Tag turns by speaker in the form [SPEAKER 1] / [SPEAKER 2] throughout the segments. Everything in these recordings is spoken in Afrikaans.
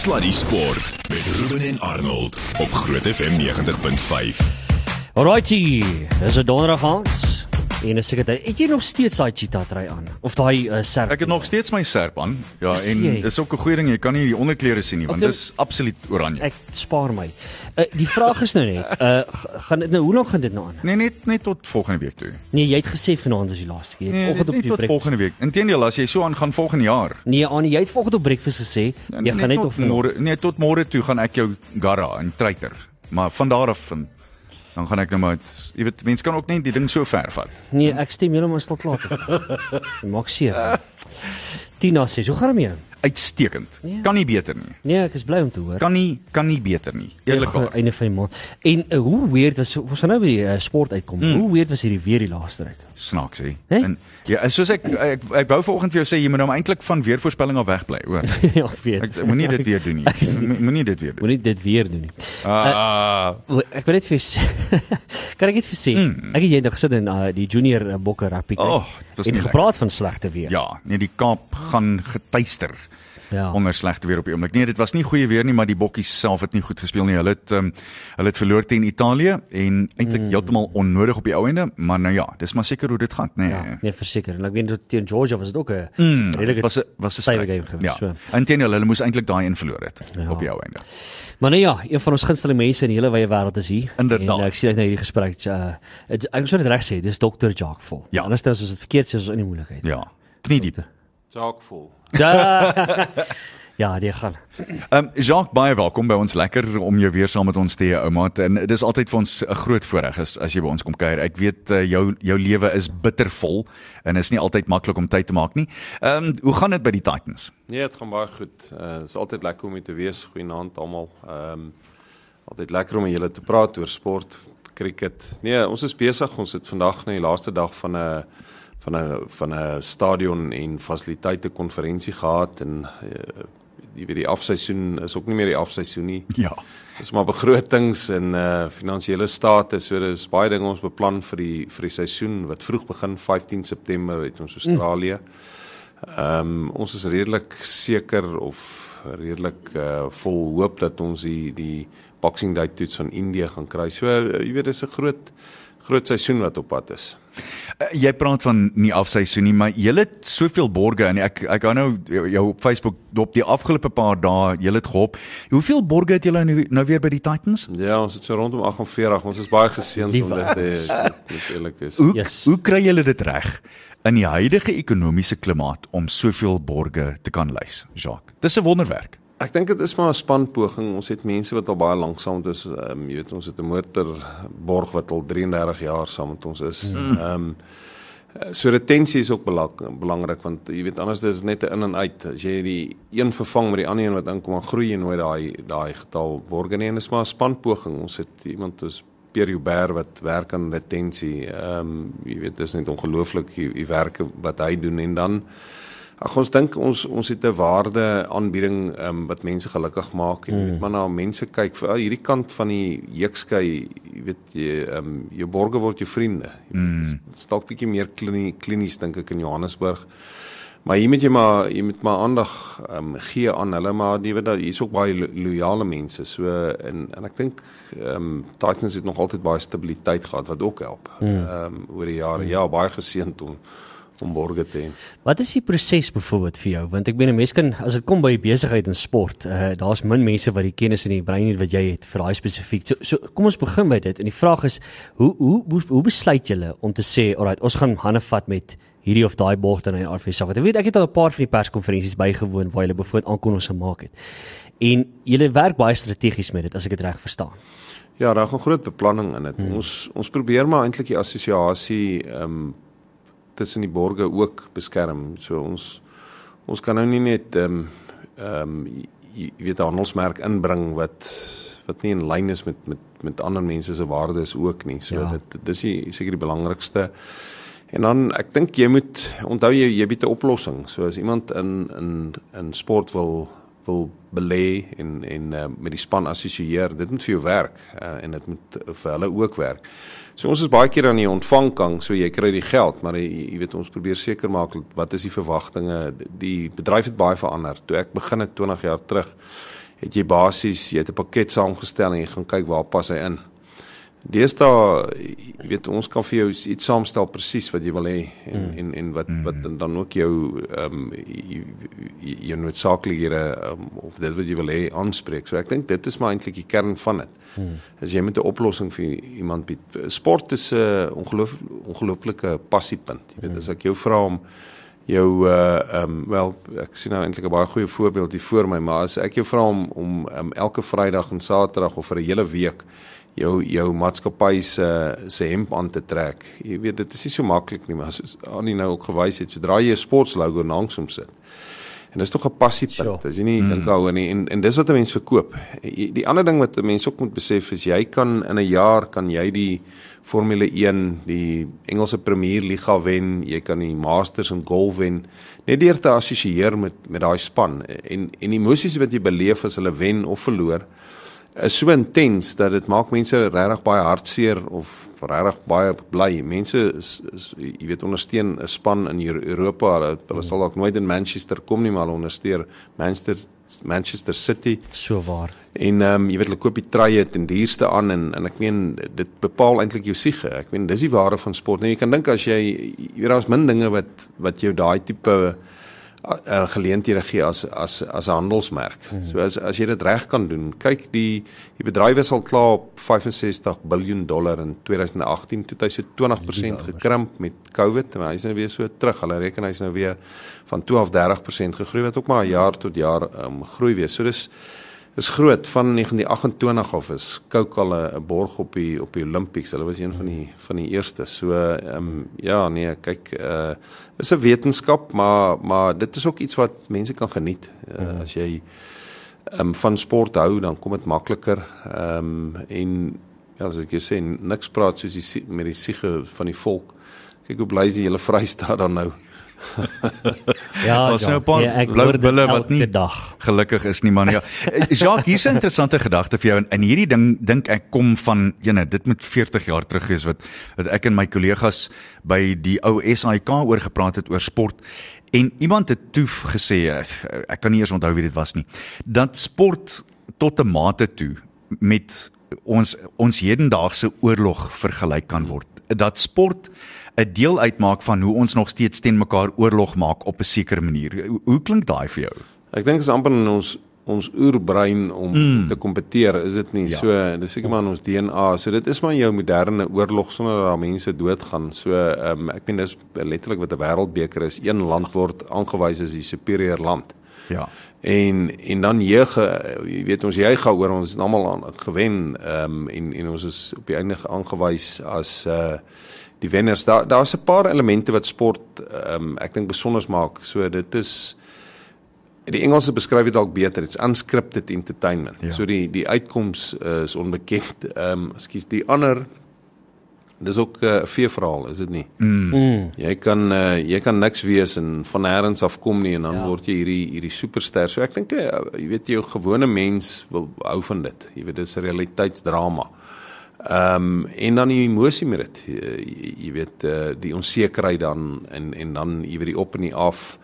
[SPEAKER 1] Sluddy Sport met Ruben en Arnold op Groot FM 90.5.
[SPEAKER 2] Alrighty, dis 'n donderdag aand. En ek sê dit, het jy nog steeds daai cheetah try aan of daai uh, serp?
[SPEAKER 3] Ek het nog steeds my serp aan. Ja,
[SPEAKER 2] Is
[SPEAKER 3] en
[SPEAKER 2] jy?
[SPEAKER 3] dis ook 'n goeie ding, jy kan nie die onderklere sien nie, want
[SPEAKER 2] Okay.
[SPEAKER 3] dis absoluut oranje.
[SPEAKER 2] ek spaar my. Uh, die vraag is nou net, uh gaan dit nou hoe lank gaan dit nou aan?
[SPEAKER 3] Nee, net net tot volgende week toe.
[SPEAKER 2] Nee, jy het gesê vanaand was die laaste keer.
[SPEAKER 3] Nee,
[SPEAKER 2] vanoggend
[SPEAKER 3] net,
[SPEAKER 2] op die
[SPEAKER 3] tot
[SPEAKER 2] breakfast.
[SPEAKER 3] volgende week. Inteendeel, as jy so aangaan volgende jaar.
[SPEAKER 2] Nee, Annie, jy het vanoggend op breakfast gesê jy
[SPEAKER 3] net
[SPEAKER 2] gaan net
[SPEAKER 3] tot môre, nee, tot môre toe gaan ek jou garra en treiter. Maar van daar af van dan gaan ek nou maar jy weet mense kan ook net die ding so ver vat.
[SPEAKER 2] Nee, ek stem heeltemal stil klaar. Maak seer. Tina sê, "Hoe gaan dit met jou?"
[SPEAKER 3] Uitstekend.
[SPEAKER 2] Ja.
[SPEAKER 3] Kan nie beter nie.
[SPEAKER 2] Nee, ek is bly om te hoor.
[SPEAKER 3] Kan nie kan nie beter nie. Eerlikwaar.
[SPEAKER 2] einde van die maand. En uh, hoe weird was ons gaan nou by die uh, sport uitkom.
[SPEAKER 3] Hmm.
[SPEAKER 2] Hoe weird was hierdie weer die laaste ruk?
[SPEAKER 3] Snaaks hè. En ja, soos ek ek, ek wou vanoggend vir jou sê jy moet nou eintlik van weervoorspelling af wegbly, hoor.
[SPEAKER 2] ja, ek weet.
[SPEAKER 3] Ek moenie dit weer doen nie.
[SPEAKER 2] Ek
[SPEAKER 3] Moenie dit weer doen.
[SPEAKER 2] Moenie dit weer doen nie.
[SPEAKER 3] Ah,
[SPEAKER 2] O, Ek wil net vir sê- kan ek net vir sê,
[SPEAKER 3] Mm.
[SPEAKER 2] ek het jy nog gesit in uh, die junior uh, bokke rugby.
[SPEAKER 3] Oh, dit
[SPEAKER 2] en gepraat van slegte weer.
[SPEAKER 3] ja, nee, die Kaap gaan getuister
[SPEAKER 2] ja.
[SPEAKER 3] onder slegte weer op die oomblik. Nee, dit was nie goeie weer nie, maar die bokkies self het nie goed gespeel nie. Hulle het um, hulle het verloor teen Italië en eintlik
[SPEAKER 2] Mm.
[SPEAKER 3] heeltemal onnodig op die ou einde, maar nou ja, dis maar seker hoe dit gaan, nee.
[SPEAKER 2] Ja, nee verseker. En ek weet dat teen Georgia was dit ook 'n
[SPEAKER 3] Mm,
[SPEAKER 2] redelike
[SPEAKER 3] was 'n was 'n
[SPEAKER 2] stywe
[SPEAKER 3] stryd.
[SPEAKER 2] game geweest.
[SPEAKER 3] Ja.
[SPEAKER 2] So.
[SPEAKER 3] Inteendeel, hulle moes eintlik daai een verloor het
[SPEAKER 2] Ja.
[SPEAKER 3] op die ou einde.
[SPEAKER 2] Maar nou ja, een van ons gunsteling mense in die hele wye wêreld is hier.
[SPEAKER 3] Inderdaad.
[SPEAKER 2] En uh, ek sien uit na hierdie gesprek. Uh, het, ek sou dit reg sê, dis Dr. Jacques Vol.
[SPEAKER 3] Ja.
[SPEAKER 2] Anders dan as ons dit verkeerd sê, is ons in die moeilikheid.
[SPEAKER 3] Ja. Knie diep.
[SPEAKER 4] Saak vol.
[SPEAKER 2] Ja, ja die gaan.
[SPEAKER 3] Ehm um, Jacques, baie welkom by ons. Lekker om jou weer saam met ons te hê, ouma. En dit is altyd vir ons 'n groot voorreg as as jy by ons kom kuier. Ek weet uh, jou jou lewe is bittervol en is nie altyd maklik om tyd te maak nie. Ehm um, hoe gaan dit by die Titans?
[SPEAKER 4] Nee, dit gaan baie goed. Uh dit is altyd lekker om hier te wees. Goeienaand almal. Ehm um, altyd lekker om met julle te praat oor sport, cricket. Nee, ons is besig. Ons het vandag nou die laaste dag van 'n van 'n van 'n stadion en fasiliteite konferensie gehad en uh, die weet die afseisoen is ook nie meer die afseisoen nie.
[SPEAKER 3] Ja.
[SPEAKER 4] Dis maar begrotings en uh finansiële state, so dis baie dinge ons beplan vir die vir die seisoen wat vroeg begin 15 September het ons Australië. Ehm um, ons is redelik seker of redelik uh vol hoop dat ons die die Boxing Day toets van Indië gaan kry. So uh, jy weet dis 'n groot groot seisoen wat op pad is.
[SPEAKER 3] Uh, jy praat van nie afseisoen nie, maar jy het soveel borge en ek ek hou nou jou op Facebook dop die afgelope paar dae, jy het gehop. Hoeveel borge het julle nou, nou weer by die Titans?
[SPEAKER 4] Ja, ons het so rondom 48. Ons is baie geseënd om dit te te eerlik is.
[SPEAKER 3] Hoe
[SPEAKER 2] Yes.
[SPEAKER 3] hoe kry julle dit reg in die huidige ekonomiese klimaat om soveel borge te kan lys, Jacques? Dis 'n wonderwerk.
[SPEAKER 4] Ek dink dit is maar 'n spanpoging. Ons het mense wat al baie lank saam met ons, um, jy weet ons het 'n motorborg wat al 33 jaar saam met ons is. Ehm um, so retensie is ook belang, belangrik want jy weet anders is dit net 'n in en uit. As jy die een vervang met die ander een wat inkom, dan groei jy nooit daai daai getal borge nie en dit is maar 'n spanpoging. Ons het iemand is Pierre Hubert wat werk aan retensie. Ehm um, jy weet dis net ongelooflik die, die werke wat hy doen en dan Ag ons dink ons ons het 'n waarde aanbieding um, wat mense gelukkig maak en mm. maar na mense kyk vir uh, hierdie kant van die heekskei jy weet jy um, jou borge word jou vriende. Mm. Stalk bietjie meer klinie, klinies dink ek in Johannesburg. Maar hier moet jy maar jy moet maar aandag um, gee aan hulle maar jy weet daar hier's ook baie lo loyale mense. So en en ek dink ehm um, Titans het nog altyd baie stabiliteit gehad wat ook help. Ehm um, oor die jare. Ja, baie geseënd om om borge te hê.
[SPEAKER 2] Wat is die proses byvoorbeeld vir jou? Want ek meen 'n mens kan as dit kom by besigheid en sport, uh, daar's min mense wat die kennis in die brein het wat jy het vir daai spesifiek. So, so kom ons begin by dit. En die vraag is, hoe hoe hoe, hoe besluit julle om te sê, alright, ons gaan hande vat met hierdie of daai borg dan in RFS. Want ek weet ek het al 'n paar van die perskonferensies bygewoon waar hulle bijvoorbeeld aankondigings gemaak het. En julle werk baie strategies met dit as ek dit reg verstaan.
[SPEAKER 4] Ja, daar gaan groot beplanning in dit. Hmm. Ons ons probeer maar eintlik die assosiasie ehm um, tussen die borge ook beskerm. So ons ons kan nou nie net ehm um, ehm um, jy, weet 'n handelsmerk inbring wat wat nie in lyn is met met met ander mense se waardes ook nie. So
[SPEAKER 2] Ja.
[SPEAKER 4] dit dis die seker die belangrikste. En dan ek dink jy moet onthou jy jy bied 'n oplossing. So as iemand in in in sport wil wil belê en en uh, met die span assosieer, dit moet vir jou werk uh, en dit moet uh, vir hulle ook werk. So ons is baie keer aan die ontvangkant, so jy kry die geld, maar jy, jy weet ons probeer seker maak wat is die verwagtinge? Die bedryf het baie verander. Toe ek begin het 20 jaar terug het jy basies jy het 'n pakket saamgestel en jy gaan kyk waar pas hy in. Deesdae, jy weet ons kan vir jou iets saamstel presies wat jy wil hê en mm. en en wat wat mm. dan ook jou ehm um, jou noodsaaklikhede um, of dit wat jy wil hê aanspreek. So ek dink dit is maar eintlik die kern van dit. Mm. As jy met 'n oplossing vir iemand bied. Sport is 'n uh, ongeloof ongelooflike passiepunt. Jy weet mm. as ek jou vra om jou uh ehm um, wel ek sien nou eintlik 'n baie goeie voorbeeld hier voor my, maar as ek jou vra om om um, elke Vrydag en Saterdag of vir 'n hele week jou jou maatskappy se se hemp aan te trek. Jy weet dit is nie so maklik nie, maar as Annie nou ook gewys het, sodra jy 'n sportslogo langs hom sit. En dis tog 'n passiepunt. As jy nie mm. dink daaroor nie en en dis wat 'n mens verkoop. Die ander ding wat 'n mens ook moet besef is jy kan in 'n jaar kan jy die Formule 1, die Engelse Premier Liga wen, jy kan die Masters in golf wen net deur te assosieer met met daai span en en emosies wat jy beleef as hulle wen of verloor is so intens dat dit maak mense regtig baie hartseer of regtig baie bly. Mense is, is jy weet ondersteun 'n span in Europa. Hulle, hulle sal dalk nooit in Manchester kom nie, maar hulle ondersteun Manchester Manchester City.
[SPEAKER 2] So waar.
[SPEAKER 4] En ehm um, jy weet hulle koop die truie ten duurste aan en en ek meen dit bepaal eintlik jou siege. Ek meen dis die ware van sport. Nou jy kan dink as jy jy weet daar's min dinge wat wat jou daai tipe uh, geleenthede gee as as as 'n handelsmerk. Hmm. So as as jy dit reg kan doen, kyk die die bedryf is al klaar op 65 miljard dollar in 2018 toe hy so 20% gekrimp met COVID, maar hy's nou weer so terug. Hulle reken hy's nou weer van 12 30% gegroei wat ook maar jaar tot jaar um, groei weer. So dis is groot van 1928 af is Coke al 'n borg op die op die Olympics. Hulle was een van die van die eerste. So ehm um, ja, nee, kyk uh is 'n wetenskap, maar maar dit is ook iets wat mense kan geniet. Uh, mm. As jy ehm um, van sport hou, dan kom dit makliker. Ehm um, en ja, as ek jou sê niks praat soos die met die siege van die volk. Kyk hoe bly is die hele Vrystaat dan nou.
[SPEAKER 2] ja, ons nou 'n paar ja, blou bulle wat nie dag.
[SPEAKER 3] gelukkig is nie man. Ja. Eh, Jacques, hier's 'n interessante gedagte vir jou en in hierdie ding dink ek kom van jene, dit moet 40 jaar terug wees wat wat ek en my kollegas by die ou SAIK oor gepraat het oor sport en iemand het toe gesê eh, ek kan nie eens onthou wie dit was nie dat sport tot 'n mate toe met ons ons hedendaagse oorlog vergelyk kan word dat sport 'n deel uitmaak van hoe ons nog steeds teen mekaar oorlog maak op 'n sekere manier. Hoe, hoe klink daai vir jou?
[SPEAKER 4] Ek dink dit is amper in ons ons oerbrein om mm. te kompeteer, is dit nie? Ja. So, dis seker maar in ons DNA. So dit is maar jou moderne oorlog sonder dat mense doodgaan. So, ehm um, ek meen dis letterlik wat 'n wêreldbeker is. Een land word aangewys as die superieur land.
[SPEAKER 3] Ja.
[SPEAKER 4] En en dan jeug, jy weet ons jy gaan oor ons is almal gewen ehm um, en en ons is op die einde aangewys as uh die wenners. Daar daar's 'n paar elemente wat sport ehm um, ek dink besonder maak. So dit is die Engelse beskryf dit dalk beter. It's unscripted entertainment. Ja. So die die uitkoms uh, is onbekend. Ehm um, ekskuus, die ander dis ook eh, 'n uh, veeverhaal, is dit nie?
[SPEAKER 2] Mm. mm.
[SPEAKER 4] Jy kan uh, jy kan niks wees en van nêrens af kom nie en dan ja. word jy hierdie hierdie superster. So ek dink uh, jy weet jy 'n gewone mens wil hou van dit. Jy weet dis 'n realiteitsdrama. Ehm um, en dan die emosie met dit. Jy, jy weet uh, die onsekerheid dan en en dan jy weet die op en die af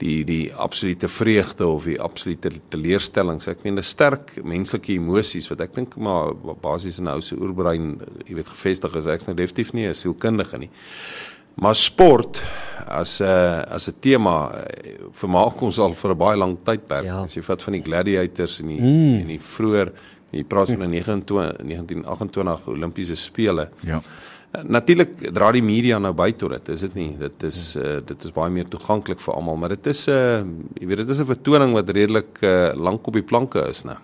[SPEAKER 4] die die absolute vreugde of die absolute teleurstellings. Ek meen 'n sterk menslike emosies wat ek dink maar basies in 'n ou se oerbrein jy weet gevestig is. Ek's nou definitief nie 'n sielkundige nie. Maar sport as 'n uh, as 'n tema uh, vermaak ons al vir 'n baie lang tydperk. Ja. As jy vat van die gladiators en die mm. en die vroeër Jy praat van 'n 29 1928 Olimpiese spele.
[SPEAKER 3] Ja.
[SPEAKER 4] Natuurlik dra die media nou by tot dit, is dit nie? Dit is uh, dit is baie meer toeganklik vir almal, maar dit is 'n uh, jy weet dit is 'n vertoning wat redelik uh, lank op die planke is, né?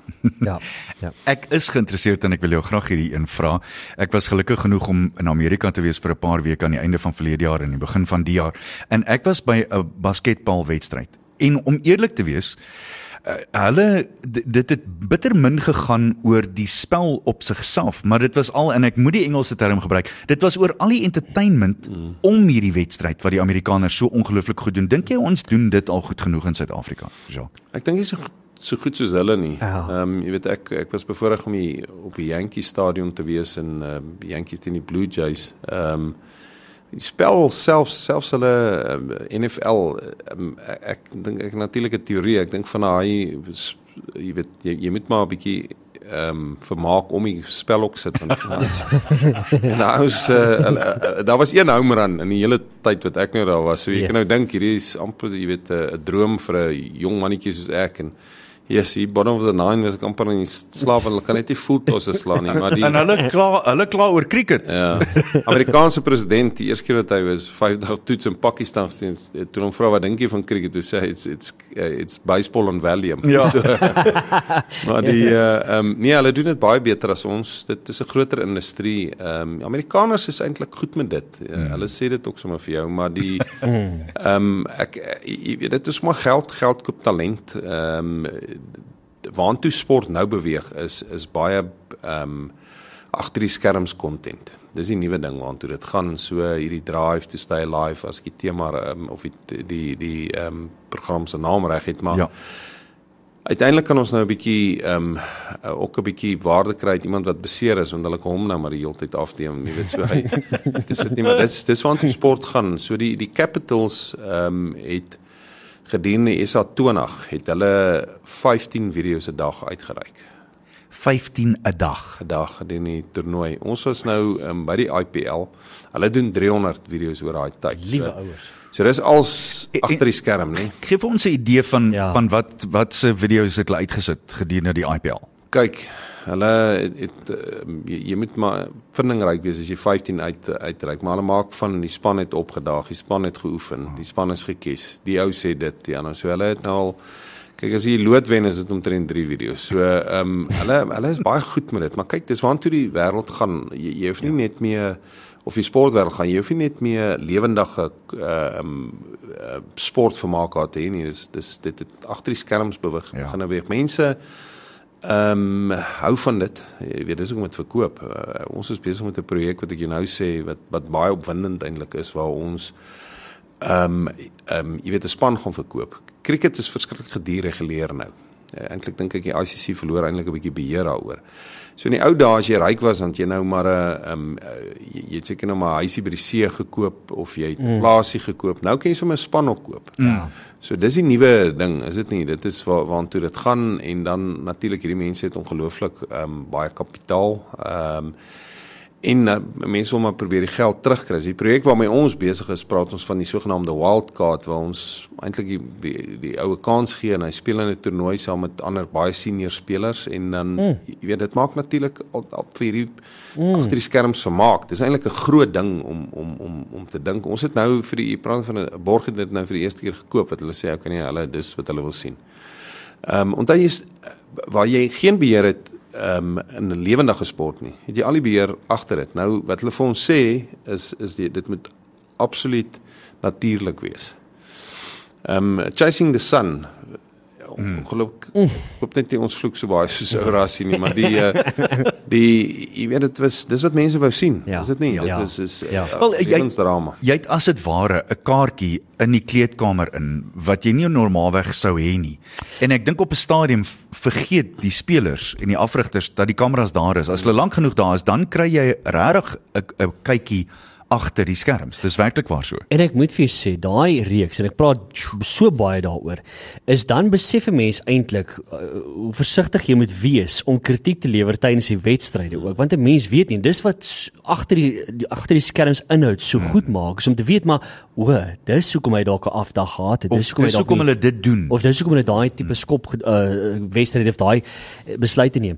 [SPEAKER 2] ja. Ja.
[SPEAKER 3] Ek is geïnteresseerd en ek wil jou graag hierdie een vra. Ek was gelukkig genoeg om in Amerika te wees vir 'n paar weke aan die einde van verlede jaar en die begin van die jaar en ek was by 'n basketbalwedstryd. En om eerlik te wees, uh, hulle dit het bitter min gegaan oor die spel op sigself, maar dit was al en ek moet die Engelse term gebruik. Dit was oor al die entertainment mm. om hierdie wedstryd wat die Amerikaners so ongelooflik goed doen. Dink jy ons doen dit al goed genoeg in Suid-Afrika, Jacques?
[SPEAKER 4] Ek dink dis so so goed soos hulle nie. Ja. Ehm um, jy weet ek ek was bevoorreg om hier op die Yankee stadion te wees en ehm um, Yankees teen die Blue Jays. Ehm um, die spel selfs selfs hulle um, ehm, NFL um, ehm, ek dink ek natuurlik 'n teorie ek dink van daai jy weet jy, jy moet maar 'n bietjie ehm um, vermaak om die spel ook sit want en nou is uh, daar was een home run in die hele tyd wat ek nou daar was. So jy
[SPEAKER 2] Ja.
[SPEAKER 4] kan nou dink hierdie is amper jy weet 'n droom vir 'n jong mannetjie soos ek en Yes, die bottom of the nine was ek amper in slaap en hulle kan net nie voel tosse slaan nie, maar die
[SPEAKER 3] En hulle kla hulle kla oor cricket.
[SPEAKER 4] Ja. Amerikaanse president, die eerste keer wat hy was 5 dae toets in Pakistan steen, toe hom vra wat dink jy van cricket, toe sê hy it's it's uh, it's baseball on Valium.
[SPEAKER 3] Ja.
[SPEAKER 4] So, maar die uh, um, nee, hulle doen dit baie beter as ons. Dit is 'n groter industrie. Ehm um, Amerikaners is eintlik goed met dit. Uh, hulle sê dit ook sommer vir jou, maar die ehm um, ek jy weet dit is maar geld, geld koop talent. Ehm um, waantoe sport nou beweeg is is baie ehm um, agter die skerms content. Dis die nuwe ding waantoe dit gaan so hierdie drive to stay alive as ek die tema um, of die die die ehm um, program se naam reg het maar
[SPEAKER 3] Ja.
[SPEAKER 4] Uiteindelik kan ons nou 'n bietjie ehm um, ook 'n bietjie waarde kry uit iemand wat beseer is want hulle kan hom nou maar die hele tyd afdeem, jy weet so hy dis dit nie maar dis dis waantoe sport gaan. So die die Capitals ehm um, het gedurende SA20 het hulle 15 video's 'n dag uitgereik.
[SPEAKER 3] 15 'n dag.
[SPEAKER 4] 'n dag gedurende die toernooi. Ons was nou um, by die IPL. Hulle doen 300 video's oor daai tyd.
[SPEAKER 2] Liewe
[SPEAKER 4] So,
[SPEAKER 2] ouers.
[SPEAKER 4] so dis als agter die skerm, nê.
[SPEAKER 3] Geef vir ons 'n idee van
[SPEAKER 2] Ja.
[SPEAKER 3] van wat wat se video's het hulle uitgesit gedurende die IPL.
[SPEAKER 4] Kyk, hulle het, het um, jy, jy moet maar vindingryk wees as jy 15 uit uitreik, maar hulle maak van die span het opgedaag, die span het geoefen, die span is gekies. Die ou sê dit, die ander so hulle het nou al kyk as jy lood wen is dit omtrent 3 video's. So ehm um, hulle hulle is baie goed met dit, maar kyk, dis waantoe die wêreld gaan. Jy, jy hoef nie net meer of die sportwêreld gaan jy hoef nie net meer lewendige ehm um, uh, sportvermaak gehad te hê nie. Dis dis dit het agter die skerms beweeg,
[SPEAKER 3] Ja.
[SPEAKER 4] ja. gaan beweeg. Mense Ehm um, hou van dit. Jy weet dis ook met verkoop. Uh, ons is besig met 'n projek wat ek jou nou sê wat wat baie opwindend eintlik is waar ons ehm um, ehm um, jy weet 'n span gaan verkoop. Cricket is verskriklik gedireguleer nou. Uh, eintlik dink ek die ICC verloor eintlik 'n bietjie beheer daaroor. So in die ou dae as jy ryk was, dan jy nou maar 'n ehm um, uh, jy, jy het seker nou maar 'n huisie by die see gekoop of jy het 'n mm. plaasie gekoop. Nou kan jy sommer 'n span ook koop.
[SPEAKER 2] Ja.
[SPEAKER 4] So dis die nuwe ding, is dit nie? Dit is waar waartoe dit gaan en dan natuurlik hierdie mense het ongelooflik ehm um, baie kapitaal. Ehm um, en uh, mense wil maar probeer die geld terugkry. Die projek waarmee ons besig is, praat ons van die sogenaamde wildcard waar ons eintlik die, die die oue kans gee en hy speel in 'n toernooi saam met ander baie senior spelers en dan mm. jy weet dit maak natuurlik op, vir hierdie mm. agter die skerms vermaak. Dis eintlik 'n groot ding om om om om te dink. Ons het nou vir die praat van 'n borg het dit nou vir die eerste keer gekoop wat hulle sê okay nee, hulle dis wat hulle wil sien. Ehm um, onthou jy is waar jy geen beheer het ehm um, in 'n lewendige sport nie. Het jy al die beheer agter dit. Nou wat hulle vir ons sê is is die, dit moet absoluut natuurlik wees. Ehm um, chasing the sun ongelukkig mm. hoop net nie ons vloek so baie soos ou rassie nie maar die uh, die jy weet dit was dis wat mense wou sien
[SPEAKER 2] Ja.
[SPEAKER 4] is dit nie
[SPEAKER 2] Ja.
[SPEAKER 4] dit is is
[SPEAKER 2] Ja.
[SPEAKER 4] uh,
[SPEAKER 3] Wel, jy-
[SPEAKER 4] lewensdrama
[SPEAKER 3] Jy het as dit ware 'n kaartjie in die kleedkamer in wat jy nie normaalweg sou hê nie. En ek dink op 'n stadium vergeet die spelers en die afrigters dat die kameras daar is. As hulle lank genoeg daar is, dan kry jy regtig 'n kykie agter die skerms. Dis werklik waar so.
[SPEAKER 2] En ek moet vir jou sê, daai reeks en ek praat so baie daaroor, is dan besef 'n mens eintlik uh, hoe versigtig jy moet wees om kritiek te lewer tydens die wedstryde ook, want 'n mens weet nie, dis wat agter die, agter die skerms inhoud so goed maak, is om te weet maar o, dis hoekom hy dalk 'n afdag gehad het. Dis hoekom hy
[SPEAKER 3] dis
[SPEAKER 2] dalk
[SPEAKER 3] hoekom
[SPEAKER 2] nie-
[SPEAKER 3] hulle dit doen.
[SPEAKER 2] of dis hoekom hulle daai tipe skop uh, wedstryd of daai uh, besluite neem.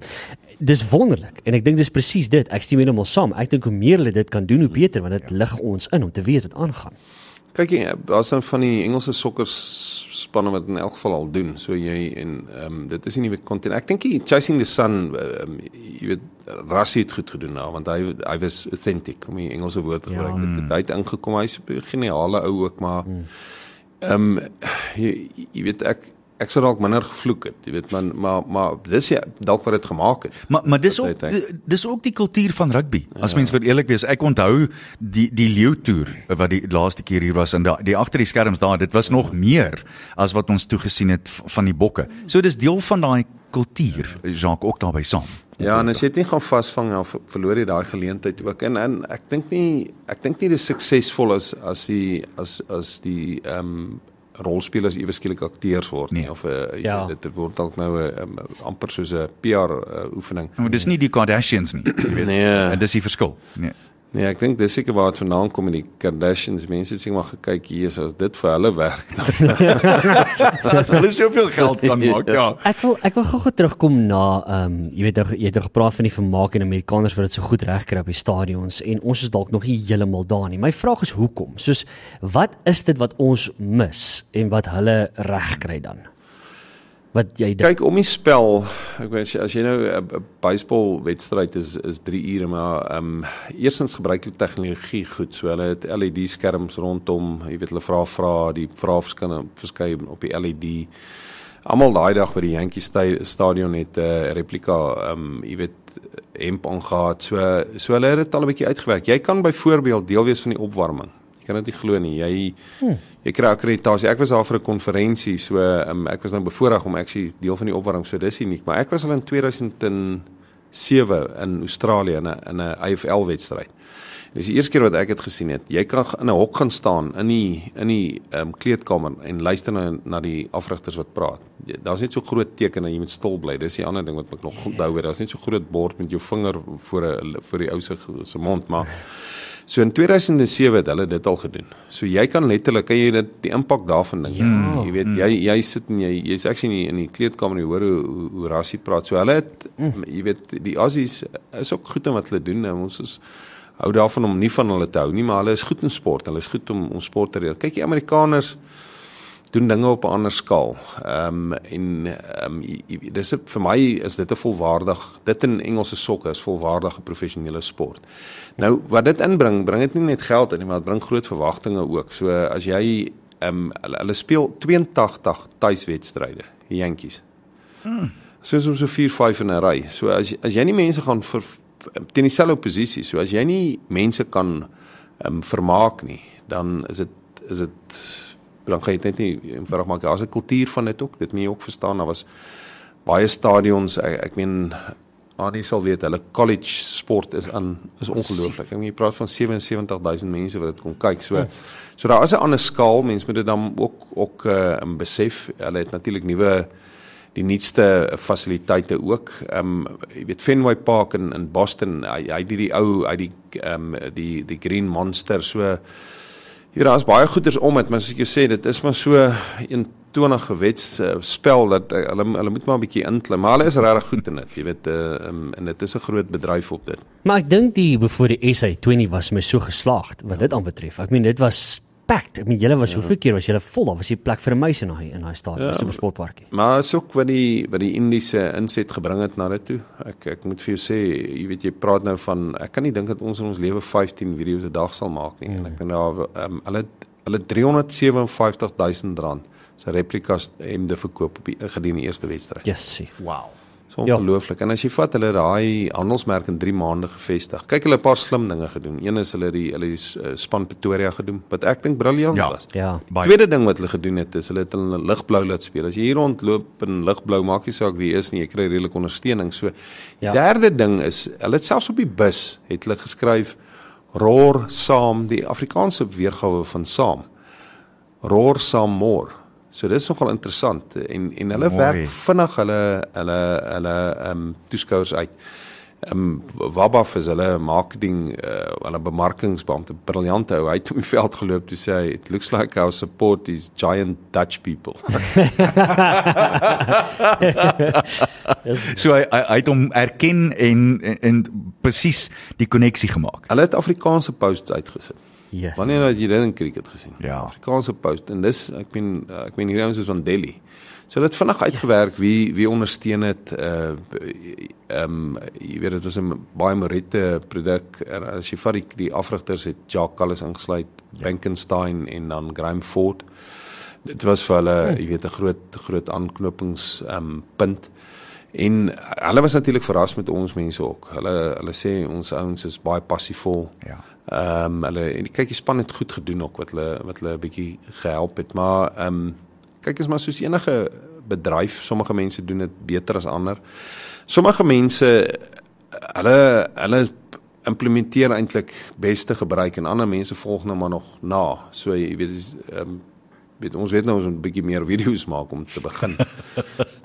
[SPEAKER 2] Dis wonderlik en ek dink dis presies dit. Ek stem heeltemal saam. Ek dink hoe meer hulle dit kan doen, hoe beter want dit lig ons in om te weet wat aangaan.
[SPEAKER 4] kyk jy daar's dan van die Engelse sokker spanne wat in elk geval al doen so jy en ehm um, dit is nie nuwe content ek dink die chasing the sun um, jy weet Rassie het goed gedoen nou want hy hy was authentic om die Engelse woord te gebruik
[SPEAKER 2] Ja.
[SPEAKER 4] ja. dit hy het ingekom hy's 'n geniale ou ook maar ehm um, jy, jy weet ek ek sou dalk minder gevloek het jy weet maar maar maar dis ja dalk wat dit gemaak het
[SPEAKER 3] Maar maar dis ook dis ook die kultuur van rugby. As mens vir eerlik wees, ek onthou die die leeu toer wat die laaste keer hier was en da, die agter die skerms daar, dit was nog meer as wat ons toegesien het van die bokke. So dis deel van daai kultuur, Jacques ook daarbey saam.
[SPEAKER 4] Ja, en as jy dit nie gaan vasvang dan ver- verloor jy daai geleentheid ook. En en ek dink nie ek dink nie dis suksesvol as as die as as die ehm um, rolspelers ewe skielik akteurs word nie
[SPEAKER 3] Nee.
[SPEAKER 4] of uh,
[SPEAKER 2] Ja.
[SPEAKER 4] dit word dalk nou 'n um, amper soos 'n PR uh, oefening.
[SPEAKER 3] Maar dis nie die Kardashians nie, jy weet.
[SPEAKER 4] Nee.
[SPEAKER 3] En dis die verskil. Nee.
[SPEAKER 4] Nee, ek dink dis seker waar dit vandaan kom met die Kardashians. Mense het seker maar gekyk hier is as dit vir hulle werk.
[SPEAKER 3] As hulle soveel geld kan maak, ja.
[SPEAKER 2] Ek wil ek wil gou-gou terugkom na ehm um, jy weet jy het nou gepraat van die vermaak en Amerikaners wat dit so goed regkry op die stadions en ons is dalk nog nie heeltemal daar nie. My vraag is hoekom? Soos wat is dit wat ons mis en wat hulle regkry dan? Wat jy dink?
[SPEAKER 4] kyk om die spel. Ek weet as jy- nou 'n baseball wedstryd is is 3 ure maar ehm um, eerstens gebruik hulle tegnologie goed. So hulle het LED skerms rondom. Jy weet hulle vra vra die vrae verskyn verskyn op die LED. Almal daai dag by die Yankee sta stadion het 'n uh, replika ehm um, jy weet hemp aangetree. So so hulle het dit al 'n bietjie uitgewerk. Jy kan byvoorbeeld deel wees van die opwarming. Kan dit nie glo nie. Jy hmm. jy kry akkreditasie. Ek was daar vir 'n konferensie, so um, ek was nou bevoorreg om actually deel van die opwarming, so dis uniek, maar ek was al in 2007 in Australië in 'n in 'n AFL wedstryd. Dis die eerste keer wat ek dit gesien het. Jy kan in 'n hok gaan staan in die in die um, kleedkamer en luister na na die afrigters wat praat. Daar's net so groot teken dat jy moet stil bly. Dis die ander ding wat ek nog onthou het. Daar's net so groot bord met jou vinger voor 'n voor die ou se se mond, maar So in 2007 het hulle dit al gedoen. So jy kan letterlik kan jy dit die impak daarvan dink.
[SPEAKER 2] Ja.
[SPEAKER 4] Jy weet jy jy sit en jy jy's actually in die, in die kleedkamer en jy hoor hoe hoe, hoe Rassie praat. So hulle het mm. jy weet die Aussies is ook goed in wat hulle doen. Nou, ons is hou daarvan om nie van hulle te hou nie, maar hulle is goed in sport. Hulle is goed om om sport te leer. Kyk die Amerikaners doen dinge op 'n ander skaal. Ehm um, en ehm um, dis vir my is dit 'n volwaardig dit in Engelse sokke is volwaardige professionele sport. Nou wat dit inbring, bring dit nie net geld in nie, maar dit bring groot verwagtinge ook. So as jy ehm um, hulle, hulle speel 82 tuiswedstryde, die Yankees. Soos om so 4, 5 in 'n ry. So as as jy nie mense gaan vir teen dieselfde posisie, so as jy nie mense kan ehm um, vermaak nie, dan is dit is dit dan gaan jy dit net nie eenvoudig maak. Daar's 'n kultuur van dit ook. Dit moet jy ook verstaan. Daar was baie stadions. Ek, ek meen Annie sal weet hulle college sport is aan is ongelooflik. Ek meen jy praat van 77000 mense wat dit kom kyk. So so daar is 'n ander skaal. Mense moet dit dan ook ook uh, in besef. Hulle het natuurlik nuwe die nuutste fasiliteite ook. Ehm um, jy weet Fenway Park in in Boston, hy hy het die ou uit die ehm um, die die Green Monster so Ja, daar's baie goeders om dit, maar soos ek jou sê, dit is maar so 21 wets uh, spel dat uh, hulle hulle moet maar 'n bietjie inklim. Maar hulle is regtig goed in dit, jy weet, uh, um, en dit is 'n groot bedryf op dit.
[SPEAKER 2] Maar ek dink die voor die SA20 was my so geslaagd wat dit aanbetref. Ek meen dit was packed. Ek meen julle was hoeveel keer was julle vol? Daar was nie plek vir 'n meisie in daai in daai stadion,
[SPEAKER 4] Ja,
[SPEAKER 2] ja, supersportparkie.
[SPEAKER 4] Maar is ook wat die wat die Indiese inset gebring het na dit toe. Ek ek moet vir jou sê, jy weet jy praat nou van ek kan nie dink dat ons in ons lewe 15 video's 'n dag sal maak nie. Mm. En ek ben daar um, hulle hulle 357000 rand se replikas hemde verkoop op die gedurende die eerste wedstryd.
[SPEAKER 2] Yes.
[SPEAKER 3] Wow.
[SPEAKER 4] So ongelooflik. Ja. En as jy vat hulle daai handelsmerk in 3 maande gevestig. Kyk hulle 'n paar slim dinge gedoen. Een is hulle die hulle die uh, span Pretoria gedoen wat ek dink briljant
[SPEAKER 3] Ja.
[SPEAKER 4] was.
[SPEAKER 2] Ja.
[SPEAKER 3] Baie
[SPEAKER 4] Tweede ding wat hulle gedoen het is hulle het hulle ligblou laat speel. As jy hier rondloop in ligblou, maak nie saak wie jy is nie, jy kry redelik ondersteuning. So
[SPEAKER 2] Ja.
[SPEAKER 4] ja. derde ding is hulle het selfs op die bus het hulle geskryf roar saam die Afrikaanse weergawe van saam. Roar saam more. So dit is nogal interessant en en hulle
[SPEAKER 3] Mooi.
[SPEAKER 4] werk vinnig hulle hulle hulle ehm um, toeskouers uit. Ehm um, Wabaf is hulle marketing uh, hulle bemarkingsbeampte briljant ou. Hy het op die veld geloop toe sê hy it looks like our support these giant Dutch people.
[SPEAKER 3] So hy, hy het hom erken en en, en presies die koneksie gemaak.
[SPEAKER 4] hulle het Afrikaanse posts uitgesit.
[SPEAKER 2] Yes.
[SPEAKER 4] Wanneer het jy dit in cricket gesien?
[SPEAKER 3] Ja.
[SPEAKER 4] Afrikaanse post en dis ek meen ek meen hierdie ouens is van Delhi. So dit vinnig uitgewerk wie wie ondersteun het uh ehm um, jy weet dit was 'n baie Morette produk en as jy vat die, die afrigters het Jacques Callis ingesluit, Benkenstein en dan Graham Ford. Dit was vir hulle, jy weet 'n groot groot aanknopings ehm um, punt. En hulle was natuurlik verras met ons mense ook. Hulle hulle sê ons ouens is baie passievol.
[SPEAKER 3] Ja.
[SPEAKER 4] Ehm um, hulle en kyk die span het goed gedoen ook wat hulle wat hulle 'n bietjie gehelp het, maar ehm um, kyk is maar soos enige bedryf, sommige mense doen dit beter as ander. Sommige mense hulle hulle implementeer eintlik beste gebruik en ander mense volg nou maar nog na. So jy weet is ehm um, weet ons weet nou ons moet 'n bietjie meer video's maak om te begin.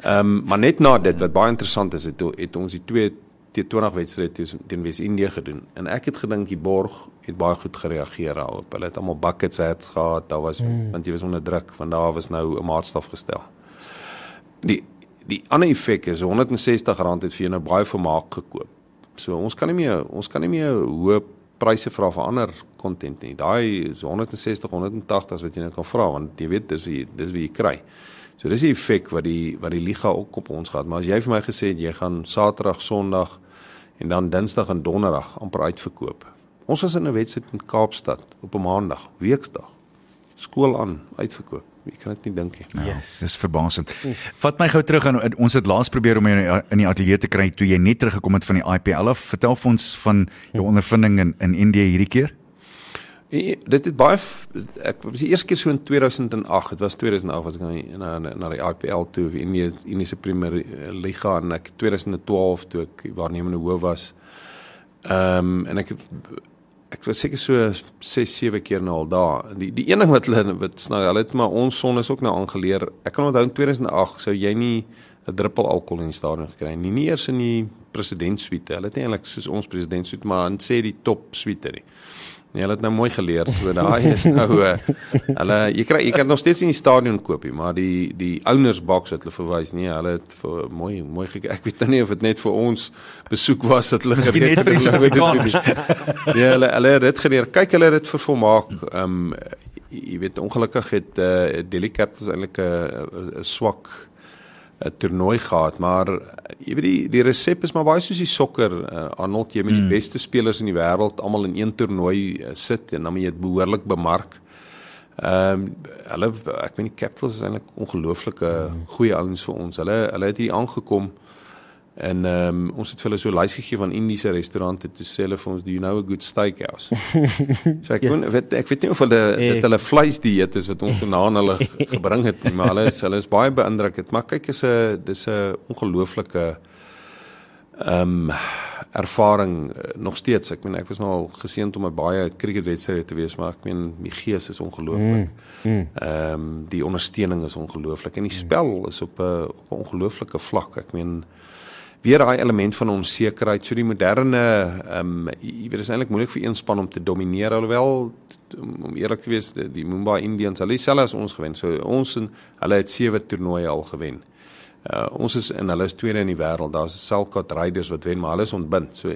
[SPEAKER 4] Ehm um, maar net na dit wat baie interessant is, het, het ons die twee T20 wedstryd teen Wes-Indië gedoen en ek het gedink die borg het baie goed gereageer daarop. Hulle het almal buckets het gehad. Daar was mm. want jy was onder druk, van daar was nou 'n maatstaf gestel. Die die ander effek is R160 het vir jou nou baie vermaak gekoop. So ons kan nie meer ons kan nie meer hoë pryse vra vir ander content nie. Daai is 160, 180 wat jy net kan vra want jy weet dis wie dis wie jy kry. So dis die effek wat die wat die liga ook op ons gehad. Maar as jy vir my gesê het jy gaan Saterdag, Sondag en dan Dinsdag en Donderdag amper uitverkoop. Ons was in 'n wedstryd in Kaapstad op 'n Maandag, Weksdag. Skool aan, uitverkoop. Ek kan dit nie dink nie.
[SPEAKER 3] Ja, yes. Dis verbasend. Vat my gou terug aan ons het laas probeer om jou in die ateljee te kry toe jy net teruggekom het van die IPL af. Vertel vir ons van jou ondervinding in in Indië hierdie keer.
[SPEAKER 4] Ja, dit het baie ek was die eerste keer so in 2008. Dit was 2008 was ek na na, na die IPL toe in die Indiese Premier Liga en ek 2012 toe ek waarnemende hoof was. Ehm um, en ek ek was seker so 6 7 keer nou al daar. Die die ding wat hulle wat nou hulle het maar ons son is ook nou aangeleer. Ek kan onthou in 2008 sou jy nie 'n druppel alkohol in die stadion gekry nie. Nie eers in die presidentsuite. Hulle het eintlik soos ons presidentsuite maar aan sê die top suite nie. Nee, hulle het nou mooi geleer. So daai is nou uh, hulle jy kry jy kan nog steeds in die stadion koop, maar die die owners box wat hulle verwys, nee, hulle het vir mooi mooi gekyk. Ek weet nou nie of dit net vir ons besoek was dat hulle
[SPEAKER 3] geweet het hoe dit gaan.
[SPEAKER 4] Ja, hulle hulle het dit geleer. Kyk, hulle het dit vervolmaak. Ehm um, jy weet ongelukkig het uh, Delhi Capitals eintlik 'n swak 'n toernooi gehad, maar jy weet die die resep is maar baie soos die sokker. Uh, Arnold, jy moet die beste spelers in die wêreld almal in een toernooi uh, sit en dan moet jy dit behoorlik bemark. Ehm um, hulle ek weet die Capitals is eintlik ongelooflike goeie ouens vir ons. Hulle hulle het hier aangekom En ehm um, ons het vir hulle so 'n lys gegee van Indiese restaurante toe sê hulle vir ons do you know a good steakhouse. so ek yes. kon weet ek weet nie of hulle dit hulle vleis dieet is wat ons vanaand hulle gebring het nie, maar hulle is hulle is baie beïndruk het. Maar kyk is 'n dis 'n ongelooflike ehm um, ervaring uh, nog steeds. Ek meen ek was nou al geseënd om 'n baie cricketwedstryd te wees, maar ek meen die gees is ongelooflik. Mm, mm. Ehm mm. um, die ondersteuning is ongelooflik en die spel is op 'n op 'n ongelooflike vlak. Ek meen weer daai element van onsekerheid. So die moderne ehm um, jy weet is eintlik moeilik vir een span om te domineer alhoewel om eerlik te wees die, die Mumbai Indians hulle selfs as ons gewen. So ons en hulle het sewe toernooie al gewen. Uh, ons is in hulle is tweede in die wêreld. Daar's Selkat Riders wat wen, maar hulle is ontbind. So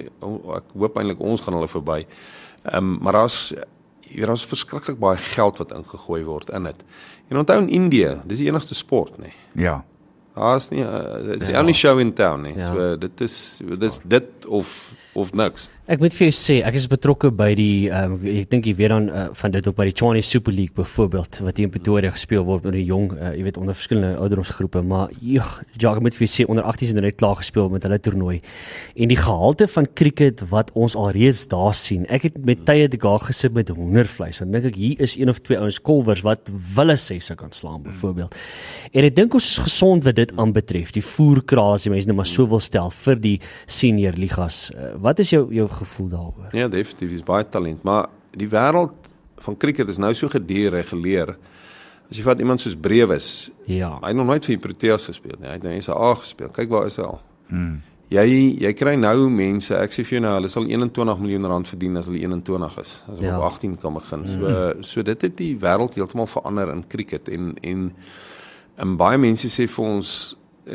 [SPEAKER 4] ek hoop eintlik ons gaan hulle verby. Ehm um, maar daar's hier is verskriklik baie geld wat ingegooi word in dit. En onthou in Indië, dis die enigste sport, nê. Nee.
[SPEAKER 3] Ja.
[SPEAKER 4] Haas nie, uh, it's the only show in town nie. Ja. So dit is dis dit of of niks.
[SPEAKER 2] Ek moet vir jou sê, ek is betrokke by die um, ek dink jy weet dan uh, van dit op by die Chinese Super League byvoorbeeld wat hier in Pretoria gespeel word met die jong, uh, jy weet onder verskillende ouderdomsgroepe, maar ja, ek moet vir jou sê onder 18 is hulle klaar gespeel met hulle toernooi. En die gehalte van cricket wat ons alreeds daar sien. Ek het met tye te daar gesit met hoendervleis. Dan dink ek hier is een of twee ouens kolwers wat wille sesse kan slaan byvoorbeeld. En ek dink ons is gesond wat dit aanbetref. Die voerkraal as die mense nou maar so wil stel vir die senior ligas. Uh, wat is jou jou gevoel daaroor?
[SPEAKER 4] Ja, definitief is baie talent, maar die wêreld van cricket is nou so gedereguleer. As jy vat iemand soos Brewes,
[SPEAKER 2] ja.
[SPEAKER 4] Hy het nog nooit vir die Proteas gespeel nie. Hy het net SA gespeel. Kyk waar is hy al.
[SPEAKER 3] Hmm.
[SPEAKER 4] Jy jy kry nou mense, ek sê vir jou nou, hulle sal 21 miljoen rand verdien as hulle 21 is, as hulle ja. op 18 kan begin. So hmm. so dit het die wêreld heeltemal verander in cricket en en en baie mense sê vir ons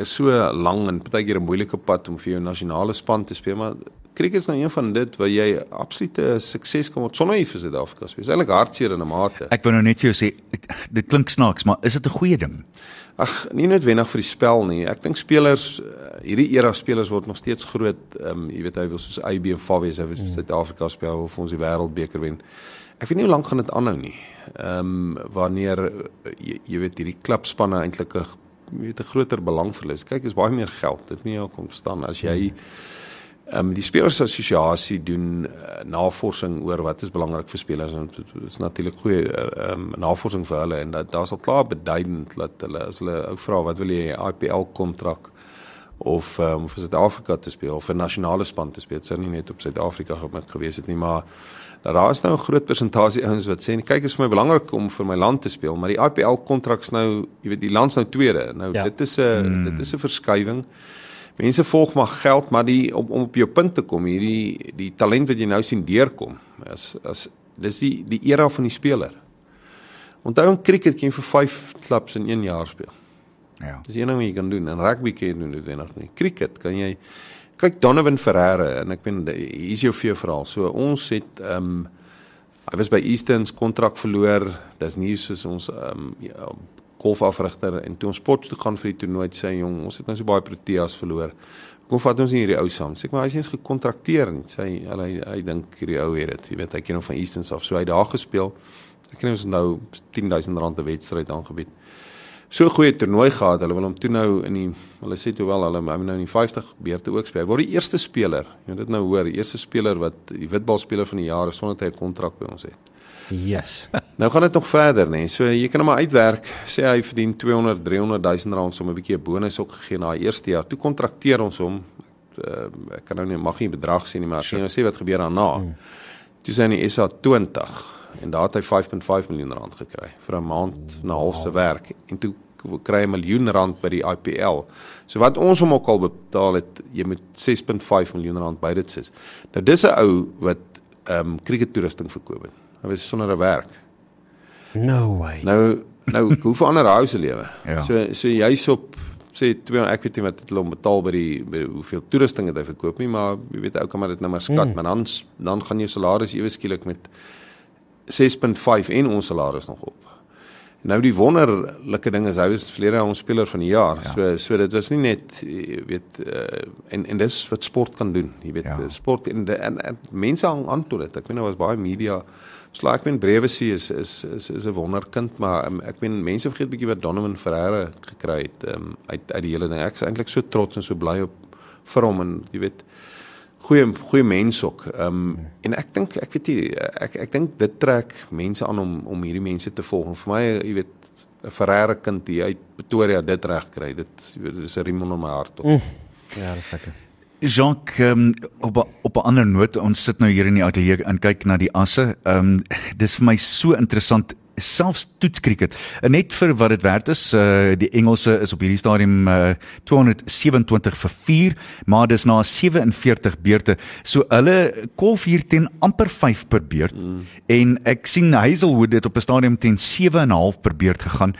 [SPEAKER 4] is so lank en partykeer 'n moeilike pad om vir jou nasionale span te speel, maar cricket is nou een van dit waar jy absolute sukses kan word sonder jy vir Suid-Afrika speel. Dit is eintlik hartseer in 'n mate.
[SPEAKER 3] Ek wou nou net vir jou sê dit klink snaaks, maar is dit 'n goeie ding?
[SPEAKER 4] Ag, nie noodwendig vir die spel nie. Ek dink spelers eh, hierdie era spelers word nog steeds groot. Ehm um, jy weet hy wil soos AB en Fawie as hy vir mm. Suid-Afrika speel of vir ons die wêreldbeker wen. Ek weet nie hoe lank gaan dit aanhou nie. Ehm um, wanneer eh, jy, jy weet hierdie klubspanne eintlik 'n weet 'n groter belang verlies. Kyk, is baie meer geld. Dit moet jy ook verstaan as jy ehm um, die spelersassosiasie doen uh, navorsing oor wat is belangrik vir spelers en dit is natuurlik goeie ehm um, navorsing vir hulle en dat daar's al klaar beduidend dat hulle as hulle ou vra wat wil jy IPL kontrak of um, vir Suid-Afrika te speel of vir nasionale span te speel. Dit sou nie net op Suid-Afrika gemik gewees het nie, maar daar is nou 'n groot persentasie ouens wat sê kyk is vir my belangrik om vir my land te speel, maar die IPL kontraks nou, jy weet die land's nou tweede. Nou ja. dit is 'n mm. dit is 'n verskywing. Mense volg maar geld, maar die om om op jou punt te kom, hierdie die talent wat jy nou sien deurkom, as as dis die die era van die speler. Onthou in cricket kan jy vir 5 klubs in 1 jaar speel. Ja. Dis een ding wat jy kan doen. In rugby kan jy doen dit wenig nie. Cricket kan jy kyk Donovan Ferreira en ek ben hier's jou vir jou verhaal. So ons het ehm um, hy was by Easterns kontrak verloor. Dis nie soos ons ehm um, ja, golfafrigter en toe ons sport toe gaan vir die toernooi sê jong, ons het nou so baie Proteas verloor. Kom vat ons hierdie ou saam. Sê ek maar hy's eens gekontrakteer nie. Sê hy hy, hy dink hierdie ou het dit. Jy weet hy ken hom van Easterns af. So hy daar gespeel. Ek ken ons nou 10000 rand 'n wedstryd aangebied so 'n goeie toernooi gehad. Hulle wil hom toe nou in die hulle sê toe wel hulle hom nou in die 50 beurte ook speel. Hy word die eerste speler. Jy moet dit nou hoor, die eerste speler wat die witbalspeler van die jaar is sonder hy 'n kontrak by ons het.
[SPEAKER 2] Yes.
[SPEAKER 4] nou gaan dit nog verder, nê. Nee. So jy kan hom maar uitwerk. Sê hy verdien 200, 300 000 rand om 'n bietjie 'n bonus ook gegee na die eerste jaar. Toe kontrakteer ons hom. Uh, ek kan nou nie mag nie bedrag sê nie, maar sure. ek gaan nou sê wat gebeur daarna. Hmm. Toe sê hy in SA 20 en daar het hy 5.5 miljoen rand gekry vir 'n maand en 'n half se werk en toe kry 'n miljoen rand by die IPL. So wat ons hom ook al betaal het, jy moet 6.5 miljoen rand by dit sit. Nou dis 'n ou wat ehm um, cricket toerusting verkoop het. Hy was sonder 'n werk.
[SPEAKER 2] No way.
[SPEAKER 4] Nou nou hoe verander hy se lewe? Ja. So so jy's op sê 200 ek weet nie wat hulle betaal by die by hoeveel toerusting het hy verkoop nie, maar jy weet ou kan maar dit nou maar skat, mm. maar dan dan gaan jou salaris ewe skielik met 6.5 en ons salaris nog op. Nou die wonderlike ding is hy was verlede jaar ons speler van die jaar. Ja. So so dit was nie net jy weet uh, en en dis wat sport kan doen. Jy weet ja. sport en, en en mense hang aan tot dit. Ek weet nou was baie media slaag ek min brewe sien is is is is 'n wonderkind, maar um, ek meen mense vergeet bietjie wat Donovan Ferreira gekry het um, uit uit die hele ding. Ek is eintlik so trots en so bly op vir hom en jy weet goeie goeie mens ook. Ehm um, en ek dink ek weet nie ek ek dink dit trek mense aan om om hierdie mense te volg. En vir my, jy weet, 'n Ferreira kind hier uit Pretoria dit reg kry. Dit weet dis 'n riem onder my hart ook. Mm.
[SPEAKER 2] Ja, dis lekker.
[SPEAKER 3] Jacques um, op op 'n ander noot ons sit nou hier in die ateljee en kyk na die asse. Ehm um, dis vir my so interessant selfs toetskriket. Net vir wat dit werd is, uh die Engelse is op hierdie stadium uh 227 vir 4, maar dis na 47 beurte. So hulle kolf hier teen amper 5 per beurt. Mm. En ek sien Hazelwood het op 'n stadium teen 7 en 'n half per beurt gegaan.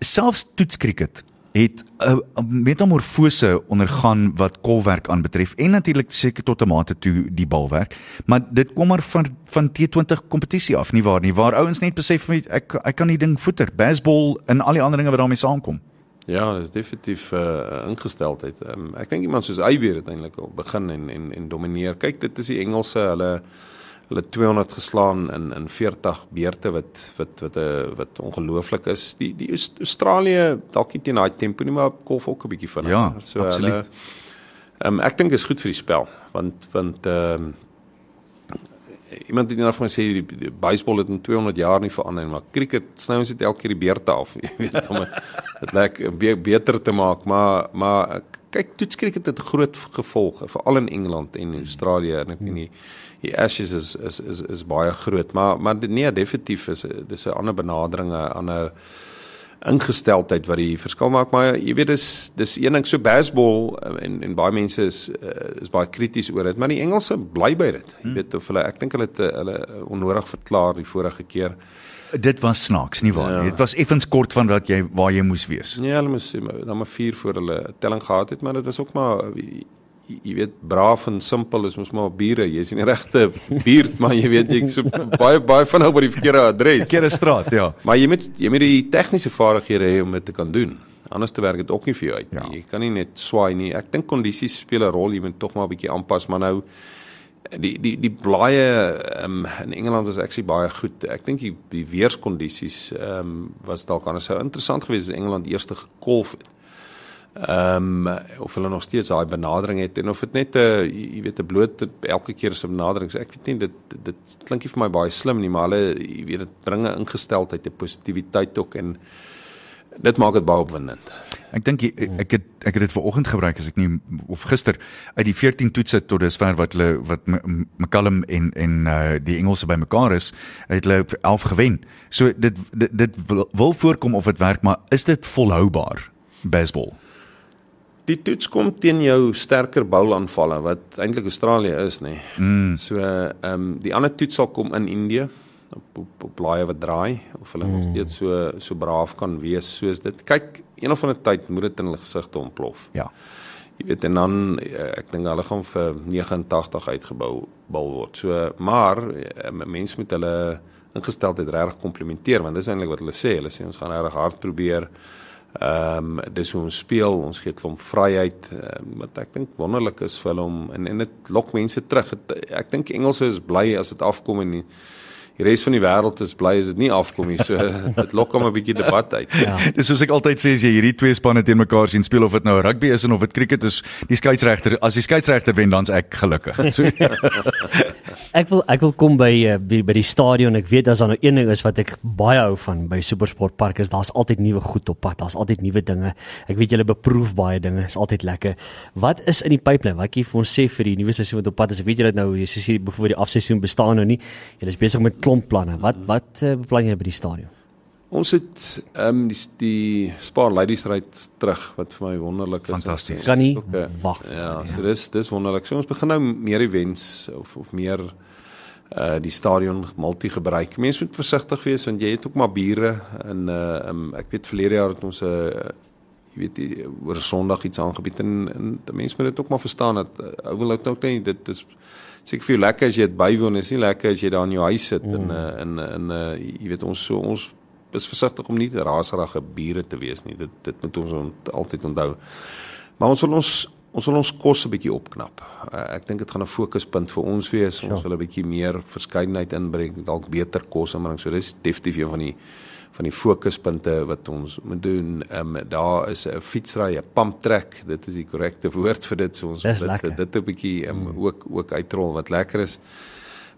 [SPEAKER 3] Selfs toetskriket het 'n uh, metamorfose ondergaan wat kolwerk aanbetref en natuurlik seker tot 'n mate toe die balwerk maar dit kom maar van van T20 kompetisie af nie waar nie waar ouens net besef ek ek kan die ding voeter baseball en al die ander dinge wat daarmee saamkom
[SPEAKER 4] Ja, dit is definitief uh, ingesteldheid. Um, ek dink iemand soos Eybeer het eintlik begin en en en domineer. Kyk, dit is die Engelse, hulle hulle 200 geslaan in in 40 beurte wat wat wat 'n eh, wat ongelooflik is. Die die Australië dalk nie teen daai tempo nie, maar golf ook 'n bietjie vinniger.
[SPEAKER 3] Ja, so absoluut. Hulle,
[SPEAKER 4] um, ek dink is goed vir die spel want want ehm um, iemand het eendag van gesê die, die baseball het in 200 jaar nie verander nie, maar cricket sny ons dit elke keer die beurte af, jy weet om dit lekker be beter te maak, maar maar kyk toets cricket het groot gevolge veral in Engeland en Australië en ek weet nie hmm die ashes is is is is baie groot maar maar nee definitief is dis 'n ander benadering 'n ander ingesteldheid wat die verskil maak maar jy weet dis dis een ding so baseball en en baie mense is eh, is baie krities oor dit maar die Engelse bly by dit jy hmm. weet of hulle ek dink hulle het hulle onnodig verklaar die vorige keer
[SPEAKER 3] dit was snaaks nie waar ja. dit was effens kort van wat jy waar jy moes wees
[SPEAKER 4] nee hulle moes dan maar 4 voor hulle telling gehad het maar dit was ook maar jy weet braaf en simpel is mos maar bure. Jy's in die regte buurt maar jy weet jy so baie baie van nou by die verkeerde adres.
[SPEAKER 3] Verkeerde straat ja.
[SPEAKER 4] Maar jy moet jy moet die tegniese vaardighede hê om dit te kan doen. Anders te werk dit ook nie vir jou uit ja. jy kan nie net swaai nie. Ek dink kondisies speel 'n rol. Jy moet tog maar 'n bietjie aanpas maar nou die die die blaaie um, in Engeland was actually baie goed. Ek dink die, die weerskondisies um, was dalk anders. Sou interessant gewees as Engeland eerste gekolf het ehm um, of hulle nog steeds daai benadering het en of dit net 'n uh, jy weet 'n bloot elke keer se benadering so ek weet nie dit dit klink nie vir my baie slim nie maar hulle jy weet dit bring 'n ingesteldheid 'n positiwiteit ook en dit maak dit baie opwindend.
[SPEAKER 3] Ek dink ek het ek het dit vanoggend gebruik as ek nie of gister uit die 14 toetse tot dusver wat hulle wat McCallum en en uh die Engelse bymekaar is, het hulle 11 gewen. So dit dit, dit wil, wil voorkom of dit werk, maar is dit volhoubaar baseball?
[SPEAKER 4] Die toets kom teen jou sterker boulaanvalle wat eintlik Australië is nê. Nee.
[SPEAKER 3] Mm.
[SPEAKER 4] So ehm um, die ander toets sal kom in Indië op op, op blaaie wat draai of hulle nog steeds so so braaf kan wees soos dit. Kyk, een of ander tyd moet dit in hulle gesigte ontplof.
[SPEAKER 3] Ja.
[SPEAKER 4] Jy weet en dan eh, ek dink hulle gaan vir 89 uitgebou bal word. So maar eh, mense moet hulle ingesteldheid regtig komplimenteer want dis eintlik wat hulle sê. Hulle sê ons gaan regtig hard probeer Ehm um, dis hoe ons speel, ons gee klomp vryheid um, wat ek dink wonderlik is vir hulle om en en dit lok mense terug. Het, ek dink Engelse is bly as dit afkom en die, die res van die wêreld is bly as dit nie afkom nie. So dit lok hom 'n bietjie debat uit.
[SPEAKER 2] Ja.
[SPEAKER 3] Dis soos ek altyd sê as jy hierdie twee spanne teen mekaar sien speel of dit nou rugby is en of dit cricket is, die skeieregter, as die skeieregter wen dan's ek gelukkig. So
[SPEAKER 2] Ek wil ek wil kom by uh, by, by die stadion. Ek weet as daar nou een ding is wat ek baie hou van by Supersportpark is daar's altyd nuwe goed op pad. Daar's altyd nuwe dinge. Ek weet julle beproef baie dinge. Is altyd lekker. Wat is in die pipeline? Wat jy vir ons sê vir die nuwe seisoen wat op pad is? Ek weet julle nou jy sê byvoorbeeld die afseisoen bestaan nou nie. Julle is besig met klomp planne. Wat wat uh, beplan jy by die stadion?
[SPEAKER 4] Ons het ehm um, die die Spar Ladies ry terug wat vir my wonderlik is.
[SPEAKER 3] Fantasties.
[SPEAKER 2] Kan nie
[SPEAKER 4] eh,
[SPEAKER 2] wag.
[SPEAKER 4] Ja, so dis dis wonderlik. So ons begin nou meer events of of meer uh die stadion multi gebruik. Mense moet versigtig wees want jy het ook maar bure en uh um, ek weet verlede jaar het ons 'n uh, jy weet die, oor Sondag iets aangebied en, en die mense moet dit ook maar verstaan dat uh, ou wil dit ook nie dit is seker vir jou lekker as jy dit bywoon is nie lekker as jy daar in jou huis sit mm. en uh, en en uh, jy weet ons so ons is versigtig om nie te raserige bure te wees nie. Dit dit moet ons ont, altyd onthou. Maar ons wil ons ons wil ons kos 'n bietjie opknap. Uh, ek dink dit gaan 'n fokuspunt vir ons wees. Ons wil 'n bietjie meer verskeidenheid inbring, dalk beter kos inbring. So dis definitief een van die van die fokuspunte wat ons moet doen. Ehm um, daar is 'n fietsry, 'n pump track. Dit is die korrekte woord vir dit. So ons
[SPEAKER 2] Dis
[SPEAKER 4] dit
[SPEAKER 2] lekker.
[SPEAKER 4] dit 'n bietjie um, ook ook uitrol wat lekker is.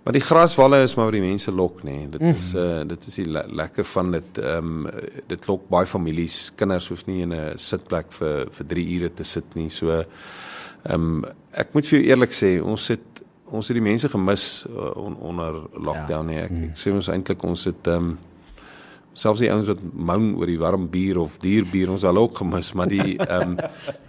[SPEAKER 4] Maar die graswalle is maar wat die mense lok nê. Nee. Dit is uh dit is die le lekker van dit ehm um, dit lok baie families. Kinders hoef nie in 'n sitplek vir vir 3 ure te sit nie. So ehm um, ek moet vir jou eerlik sê, ons het ons het die mense gemis uh, on, onder lockdown nie. Ek, ek sê ons eintlik ons het ehm um, selfs die ouens wat moan oor die warm bier of duur bier ons hulle ook gemis maar die ehm um,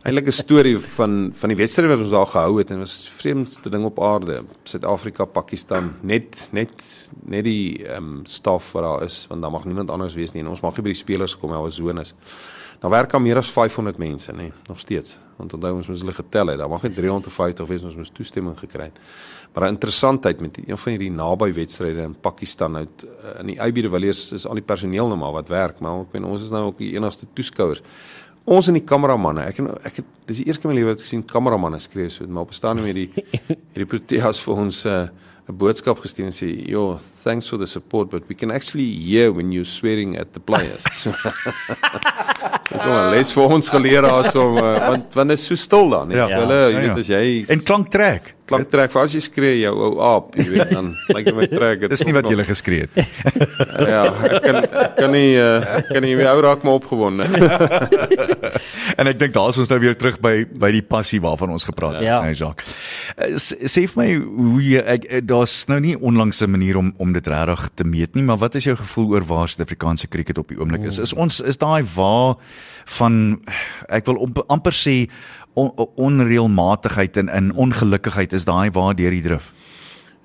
[SPEAKER 4] eintlik 'n storie van van die wedstryd wat ons daar gehou het en was vreemdste ding op aarde. Suid-Afrika Pakistan net net net die ehm um, staf wat daar is want daar mag niemand anders wees nie en ons mag nie by die spelers kom daar was zones. Daar werk al meer as 500 mense nê nog steeds. Want onthou ons moes hulle getel het. Daar mag net 350 wees ons moes toestemming gekry het Maar 'n interessantheid met een van hierdie naby wedstryde in Pakistan nou in die IB de Villiers is al die personeel nou maar wat werk, maar ek meen ons is nou ook die enigste toeskouers. Ons en die kameramanne, ek ek het dis die eerste keer in my lewe wat ek sien kameramanne skree so, maar op 'n stadium het die het die Proteas vir ons 'n uh, 'n boodskap gestuur en sê, "Yo, thanks for the support, but we can actually hear when you're swearing at the players." So, kom maar, les vir ons geleer daar so uh, want want dit is so stil dan, net
[SPEAKER 3] Ja.
[SPEAKER 4] ja, hulle, jy
[SPEAKER 3] Ja, ja.
[SPEAKER 4] weet as jy
[SPEAKER 3] en klank trek.
[SPEAKER 4] Klank trek vir as jy skree jou ou aap, jy weet dan lyk dit my trek dit.
[SPEAKER 3] Dis nie wat jy geskree het.
[SPEAKER 4] Ja, ek kan ek kan nie uh, ek kan nie my ou raak maar opgewonde.
[SPEAKER 3] en ek dink daar's ons nou weer terug by by die passie waarvan ons gepraat het,
[SPEAKER 2] Ja.
[SPEAKER 3] nee Jacques. Eh, Sê vir my hoe jy ek eh, daar's nou nie onlangs 'n manier om om dit regtig te meet nie, maar wat is jou gevoel oor waar Suid-Afrikaanse cricket op die oomblik is? Is ons is daai waar van ek wil op, amper sê on, onreëlmatigheid en in ongelukkigheid is daai waar deur die drif.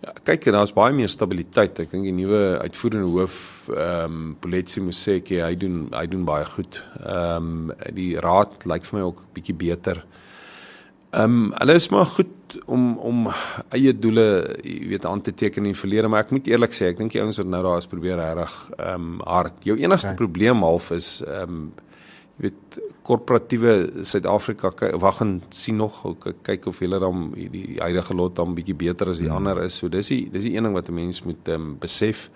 [SPEAKER 4] Ja, kyk, daar's baie meer stabiliteit. Ek dink die nuwe uitvoerende hoof ehm um, Poletsi Moseki, hy doen hy doen baie goed. Ehm um, die raad lyk vir my ook bietjie beter. Ehm um, hulle is maar goed om om eie doele, jy weet, aan te teken in die verlede, maar ek moet eerlik sê, ek dink die ouens wat nou daar is probeer regtig ehm um, hard. Jou enigste okay. probleem half is ehm um, jy weet korporatiewe Suid-Afrika wag en sien nog kyk of hulle dan die huidige lot dan bietjie beter as die hmm. ander is. So dis die dis die een ding wat 'n mens moet um, besef.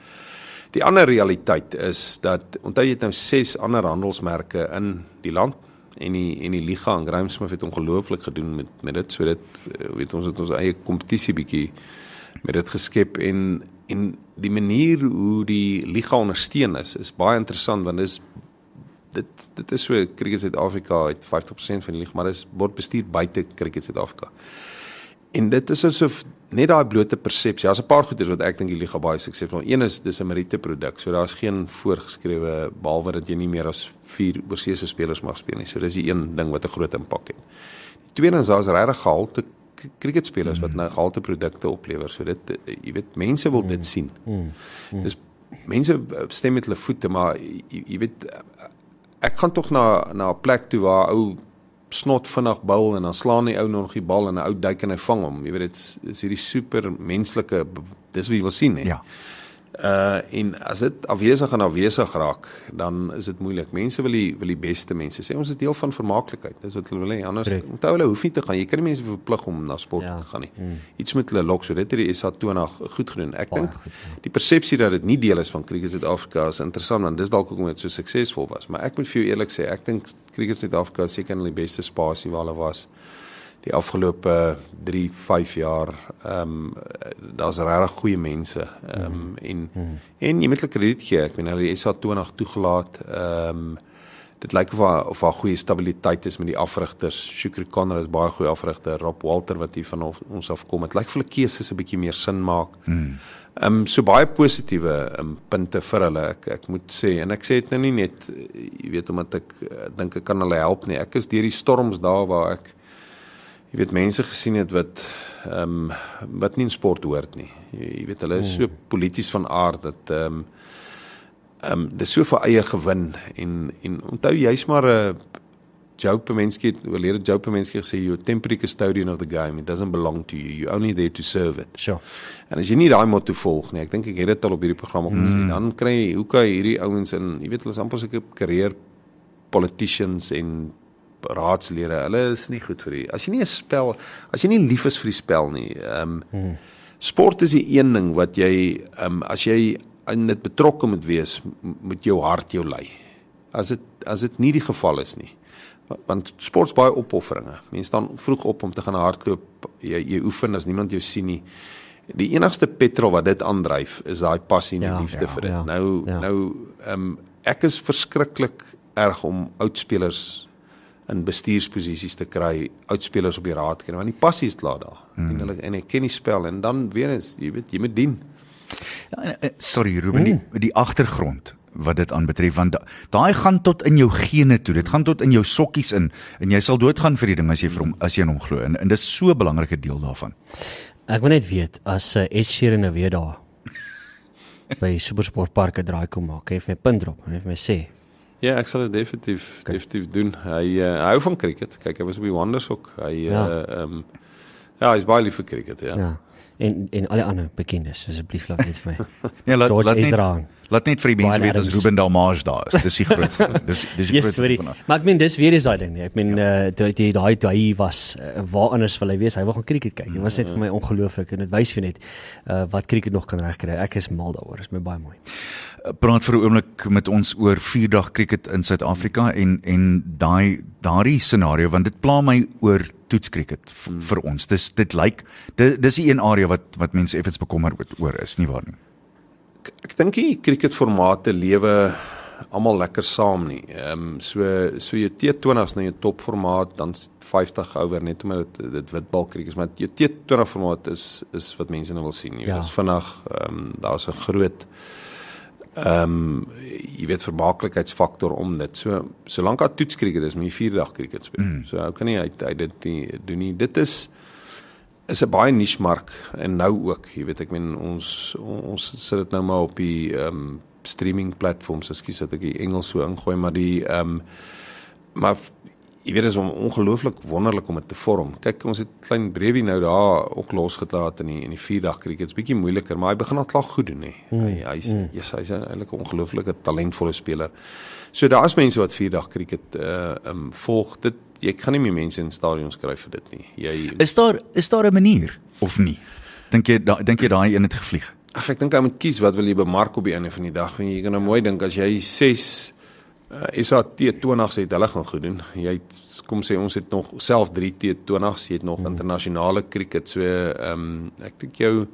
[SPEAKER 4] Die ander realiteit is dat onthou jy het nou 6 ander handelsmerke in die land en die en die liga en Graham Smith het ongelooflik gedoen met met dit so dit eh, weet ons het ons eie kompetisie bietjie met dit geskep en en die manier hoe die liga ondersteun is is baie interessant want dis dit dit is so Cricket Suid-Afrika het 50% van die liga, maar dis word bestuur buite Cricket Suid-Afrika. En dit is asof net daai blote persepsie. Daar's 'n paar goeders wat ek dink die liga baie suksesvol. Een is dis 'n Merite produk. So daar's geen voorgeskrewe behalwe dat jy nie meer as 4 oorseese spelers mag speel nie. So dis die een ding wat 'n groot impak het. Die tweede is daar's regtig gehalte cricketspelers wat nou gehalte produkte oplewer. So dit jy weet mense wil dit sien. Dis mense stem met hulle voete, maar jy, jy weet ek gaan tog na na 'n plek toe waar ou snot vinnig bal en dan slaan die ou nog die bal en 'n ou duik en hy vang hom. Jy weet dit is hierdie super menslike dis wat jy wil sien hè.
[SPEAKER 3] Ja.
[SPEAKER 4] Uh en as dit afwesig en afwesig raak, dan is dit moeilik. Mense wil die wil die beste mense sê ons is deel van vermaaklikheid. Dis wat hulle wil hê. Anders
[SPEAKER 2] Correct.
[SPEAKER 4] onthou hulle hoef nie te gaan. Jy kan nie mense verplig om na sport
[SPEAKER 2] Ja.
[SPEAKER 4] te gaan nie.
[SPEAKER 2] Mm.
[SPEAKER 4] Iets met hulle lok so dit het die SA 20 goed gedoen. Ek dink
[SPEAKER 2] ja.
[SPEAKER 4] die persepsie dat dit nie deel is van Cricket Suid-Afrika is interessant want dis dalk hoekom dit so suksesvol was. Maar ek moet vir jou eerlik sê, ek dink Cricket Suid-Afrika seker in die beste spasie waar hulle was die afgelope 3, 5 jaar. Ehm um, daar's regtig goeie mense. Ehm um, en en jy moet hulle krediet gee. Ek meen hulle die SA 20 toegelaat. Ehm um, dit lyk of daar of daar goeie stabiliteit is met die afrigters. Shukri Conrad is baie goeie afrigter. Rob Walter wat hier van ons afkom. Dit lyk of hulle keuses 'n bietjie meer sin maak. Ehm um, so baie positiewe um, punte vir hulle. Ek ek moet sê en ek sê dit nou nie net eh, jy weet omdat ek uh, dink ek kan hulle help nie. Ek is deur die storms daar waar ek jy weet mense gesien het wat ehm um, wat nie in sport hoort nie. Jy, jy weet hulle is so polities van aard dat ehm um, ehm um, dis so vir eie gewin en en onthou jy's maar 'n Joe Pemensky het oorlede Joe Pemensky gesê you temporary custodian of the game it doesn't belong to you you only there to serve it.
[SPEAKER 2] Sure.
[SPEAKER 4] En as jy nie daai motto volg nie, ek dink ek het dit al op hierdie program ook gesê, mm. dan kry jy hoe kan jy hierdie ouens in, jy weet hulle is amper so 'n career politicians en raadslede. Hulle is nie goed vir die. As jy nie 'n spel, as jy nie lief is vir die spel nie, ehm um, mm. sport is die een ding wat jy ehm um, as jy in dit betrokke moet wees, moet jou hart jou lei. As dit as dit nie die geval is nie. Wa- Want sport's baie opofferinge. Mense staan vroeg op om te gaan hardloop. Jy jy oefen as niemand jou sien nie. Die enigste petrol wat dit aandryf is daai passie en
[SPEAKER 2] Ja,
[SPEAKER 4] liefde
[SPEAKER 2] ja,
[SPEAKER 4] vir dit.
[SPEAKER 2] ja,
[SPEAKER 4] nou
[SPEAKER 2] ja.
[SPEAKER 4] nou ehm um, ek is verskriklik erg om oudspelers in bestuursposisies te kry, oudspelers op die raad kry want die passie is klaar daar. Mm. En hulle en ek ken die spel en dan weer eens, jy weet, jy moet dien.
[SPEAKER 3] Ja, en, eh, sorry Ruben, die die agtergrond wat dit aanbetref want da- daai gaan tot in jou gene toe. Dit gaan tot in jou sokkies in en jy sal doodgaan vir die ding as jy vir hom as jy in hom glo. En, en dis so 'n belangrike deel daarvan.
[SPEAKER 2] Ek wil net weet as uh, Ed Sheeran nou weer daar by Supersport Park 'n draai kom maak, hy het my punt drop, hy het my sê.
[SPEAKER 4] Ja, ek sal dit definitief okay. definitief doen. Hy uh, hy hou van cricket. Kyk, hy was op die Wonders ook. Hy
[SPEAKER 2] Ja.
[SPEAKER 4] ja, ehm um, ja, hy's baie lief vir cricket, ja.
[SPEAKER 2] Ja. En en alle ander bekendes asseblief laat net vir my.
[SPEAKER 3] Nee, laat
[SPEAKER 2] George
[SPEAKER 3] laat net
[SPEAKER 2] Ezra.
[SPEAKER 3] Laat net vir die mense weet as. Ruben Dalmage daar is. Dis die groot dis dis die
[SPEAKER 2] Yes,
[SPEAKER 3] groot
[SPEAKER 2] vir die,
[SPEAKER 3] van haar.
[SPEAKER 2] maar ek meen dis weer is daai ding nie. Ek meen uh, die die daai toe hy was uh, waar anders wil hy wees? Hy wil gaan cricket kyk. Dit was net vir my ongelooflik en dit wys vir net uh, wat cricket nog kan regkry. Ek is mal daaroor. Is my baie mooi.
[SPEAKER 3] praat vir 'n oomblik met ons oor 4 dag cricket in Suid-Afrika en en daai daardie scenario want dit pla my oor toetskriket
[SPEAKER 2] Hmm.
[SPEAKER 3] vir ons. Dis dit lyk dit dis die een area wat wat mense effens bekommerd oor is, nie waar nie?
[SPEAKER 4] Ek, ek dink die cricketformate lewe almal lekker saam nie. Ehm um, so so jou T20's nou jou topformaat dan 50 oor net omdat dit dit witbal cricket is, maar jou T20 formaat is is wat mense nou wil sien. Jy
[SPEAKER 2] Ja.
[SPEAKER 4] is vinnig, ehm um, daar's 'n groot ehm um, jy weet vermaaklikheidsfaktor om dit. So solank daar toetskriket is, moet jy 4 dag cricket speel. Mm. So ou kan nie uit uit dit nie doen nie. Dit is is 'n baie niche mark en nou ook, jy weet ek meen ons ons sit dit nou maar op die ehm um, streaming platforms, ekskuus dat ek die Engels so ingooi, maar die ehm um, maar jy weet dit is ongelooflik wonderlik om dit te vorm. Kyk, ons het klein Brewie nou daar ook losgelaat in die in die 4 dag cricket. Dit's bietjie moeiliker, maar hy begin al klaar goed doen hè. Hy hy's mm. yes, hy's eintlik 'n ongelooflike talentvolle speler. So daar's mense wat 4 dag cricket uh um volg. Dit jy kan nie meer mense in stadions kry vir dit nie. Jy
[SPEAKER 3] Is daar is daar 'n manier of nie? Dink jy da, dink jy daai een het gevlieg?
[SPEAKER 4] Ag ek dink jy moet kies wat wil jy bemark op die einde van die dag. Want jy kan nou mooi dink as jy 6 uh, SA T20s het hulle gaan goed doen. Jy het kom sê ons het nog self 3 T20s, jy het nog internasionale cricket. So ehm um, ek dink jou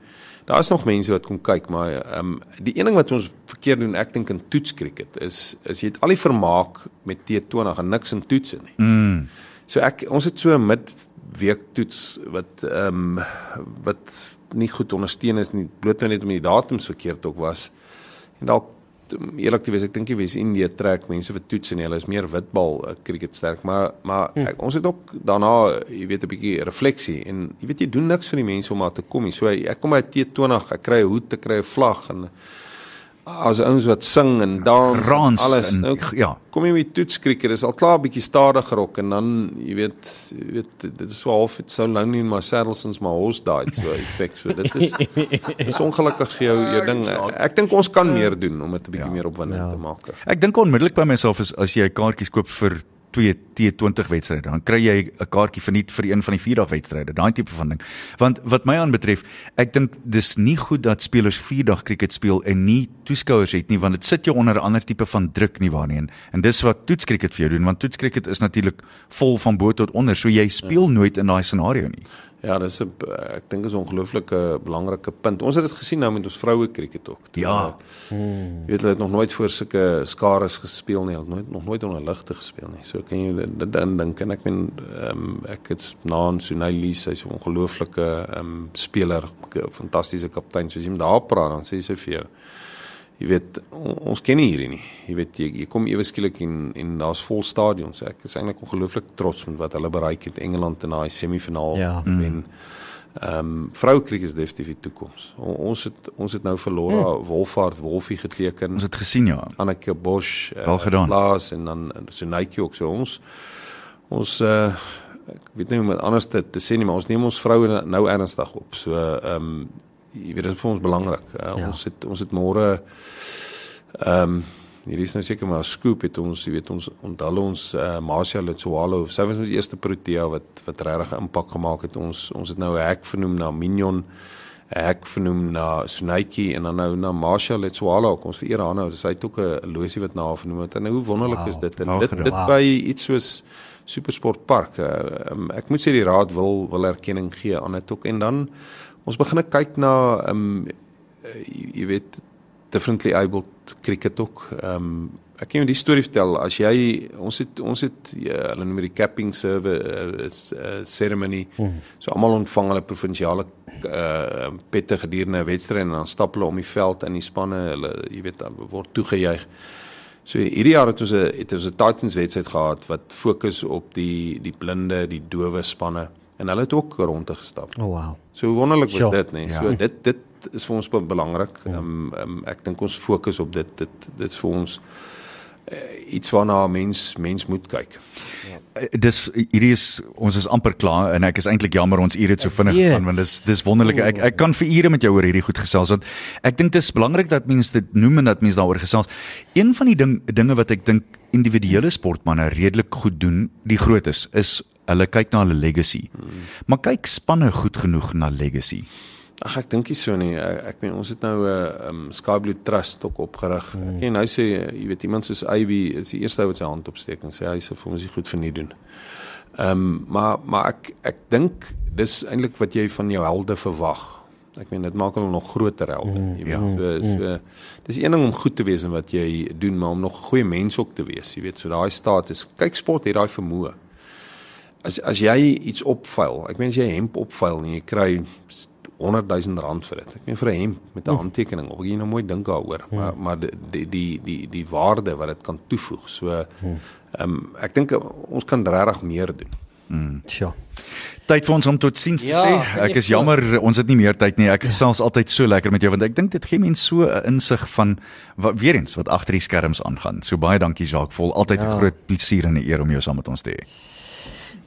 [SPEAKER 4] daar is nog mense wat kom kyk, maar ehm um, die een ding wat ons verkeerd doen, ek dink in toets cricket is is jy het al die vermaak met T20 en niks in toetse nie.
[SPEAKER 3] Mm.
[SPEAKER 4] So ek ons het so 'n midweek toets wat ehm um, wat nie goed ondersteun is nie bloot net om die datums verkeerd ook was. En dalk om eerlik te wees, ek dink die Wes-Indië trek mense vir toets en hulle is meer witbal uh, cricket sterk, maar maar
[SPEAKER 2] Hm.
[SPEAKER 4] ek, ons het ook daarna, jy weet 'n bietjie refleksie en jy weet jy doen niks vir die mense om maar te kom nie. So ek kom by T20, ek kry 'n hoed, ek kry 'n vlag en as ouens wat sing en dans
[SPEAKER 3] Rans
[SPEAKER 4] en alles.
[SPEAKER 3] en-
[SPEAKER 4] nou,
[SPEAKER 3] ja.
[SPEAKER 4] Kom jy met toetskriker, is al klaar 'n bietjie stadiger ook en dan jy weet jy weet dit is so half it's so lonely in my saddle since my horse died so effek so dit is is ongelukkig jou jou ding ek dink ons kan meer doen om dit 'n bietjie
[SPEAKER 3] Ja.
[SPEAKER 4] meer opwindend
[SPEAKER 2] Ja.
[SPEAKER 4] te maak.
[SPEAKER 3] Ek dink onmiddellik by myself is as jy kaartjies koop vir twee T20 wedstryde, dan kry jy 'n kaartjie vir nie vir een van die vierdag wedstryde, daai tipe van ding. Want wat my aanbetref, ek dink dis nie goed dat spelers vierdag cricket speel en nie toeskouers het nie, want dit sit jou onder 'n ander tipe van druk nie waarnie en, en dis wat toetskriket vir jou doen, want toetskriket is natuurlik vol van bo tot onder, so jy speel nooit in daai scenario nie.
[SPEAKER 4] Ja, dis 'n ek dink is 'n ongelooflike belangrike punt. Ons het dit gesien nou met ons vroue krieket ook. Toe,
[SPEAKER 3] Ja.
[SPEAKER 4] uh, Jy weet hulle het nog nooit voor sulke skares gespeel nie, hulle het nooit nog nooit onder ligte gespeel nie. So kan jy dit- dit indink en ek meen ehm um, ek het na en Sunay Lee, sy's 'n ongelooflike ehm um, speler, fantastiese kaptein. So as jy met haar praat dan sê sy vir jou Jy weet on, ons ken nie hierdie nie. Jy weet jy, jy kom ewe skielik en en daar's vol stadions. Ek is eintlik ongelooflik trots met wat hulle bereik het Engeland in daai semifinaal
[SPEAKER 2] Ja.
[SPEAKER 4] wen. Ehm um, vroukriek is definitief die toekoms. O- Ons het ons het nou verlore hmm. Wolfhard Wolfie geteken.
[SPEAKER 3] Ons het gesien ja.
[SPEAKER 4] Anneke Bosch,
[SPEAKER 3] gedaan.
[SPEAKER 4] Plaas en dan Sunaitjie ook so ons ons uh ek weet nie hoe om dit anders te, te sê nie, maar ons neem ons vroue nou- nou ernstig op. So ehm um, jy weet dit is vir ons belangrik. Uh,
[SPEAKER 2] Ja.
[SPEAKER 4] Ons het ons het môre ehm um, hierdie is nou seker maar 'n scoop het ons, jy weet ons onthou ons uh, Marcia Letswalo, sy was ons eerste Protea wat wat regtig 'n impak gemaak het. Ons ons het nou 'n hek vernoem na Minion 'n hek vernoem na Sunaitjie en dan nou na Marcia Letswalo ook ons vereer haar nou hy het ook 'n losie wat na haar vernoem het en hoe wonderlik
[SPEAKER 2] Wow,
[SPEAKER 4] is dit en dit dit
[SPEAKER 2] Wow.
[SPEAKER 4] by iets soos Supersportpark uh, um, ek moet sê die raad wil wil erkenning gee aan dit ook en dan ons begin kyk na um, uh, jy, weet differently abled cricket ook. Um, ek kan jou die storie vertel. As jy ons het ons het ja, hulle noem dit die capping server uh, uh, ceremony. Hmm. so almal ontvang hulle provinsiale uh, pette gedurende 'n wedstryd en dan stap hulle om die veld in die spanne hulle jy weet dan word toegejuig. So hierdie jaar het ons 'n het ons 'n Titans wedstryd gehad wat fokus op die die blinde, die dowe spanne en hulle het ook rondte gestap.
[SPEAKER 2] Oh wow.
[SPEAKER 4] So wonderlik was
[SPEAKER 2] Sure.
[SPEAKER 4] dit, nee.
[SPEAKER 3] Ja.
[SPEAKER 4] So dit dit is vir ons be- belangrik. Ehm um, um, ek dink ons fokus op dit dit dit is vir ons uh, iets waarna 'n mens mens moet kyk.
[SPEAKER 3] Eh, dis hierdie is ons is amper klaar en ek is eintlik jammer ons ure het so vinnig gegaan want dis dis wonderlik ek ek kan vir ure met jou oor hierdie goed gesels want ek dink dit is belangrik dat mense dit noem en dat mense daaroor gesels. Een van die ding dinge wat ek dink individuele sportmense redelik goed doen, die grootes is hulle kyk na hulle legacy. Maar kyk spanne goed genoeg na legacy.
[SPEAKER 4] Ag ek dink nie so nie. Ek, ek meen ons het nou 'n uh, um, Skyblue Trust ook opgerig. Hmm. Ek kan nou sê jy weet iemand soos Ivy is die eerste ou wat sy hand opsteek en sê hy sê vir ons is goed vir nie doen. Ehm um, maar maar ek ek dink dis eintlik wat jy van jou helde verwag. Ek meen dit maak hulle nog groter helde. Mm, jy weet so, so dis een ding om goed te wees in wat jy doen, maar om nog 'n goeie mens ook te wees, jy weet. So daai status. Kyk sport het daai vermoë. As as jy iets opvuil, ek meen as jy hemp opvuil en jy kry 100 000 rand vir dit. Ek meen vir 'n hemp met 'n handtekening, of jy nou mooi dink daaroor, maar maar die die die die waarde wat dit kan toevoeg. So ehm um, ek dink ons kan regtig meer doen.
[SPEAKER 2] Sure.
[SPEAKER 3] Tyd vir ons om tot siens te
[SPEAKER 2] Ja,
[SPEAKER 3] sê. Ek is jammer ons het nie meer tyd nie. Ek gesels altyd so lekker met jou want ek dink dit gee mense so 'n insig van wat weer eens wat agter die skerms aangaan. So baie dankie Jacques, vol altyd 'n
[SPEAKER 2] Ja.
[SPEAKER 3] groot plesier en 'n eer om jou saam met ons te hê.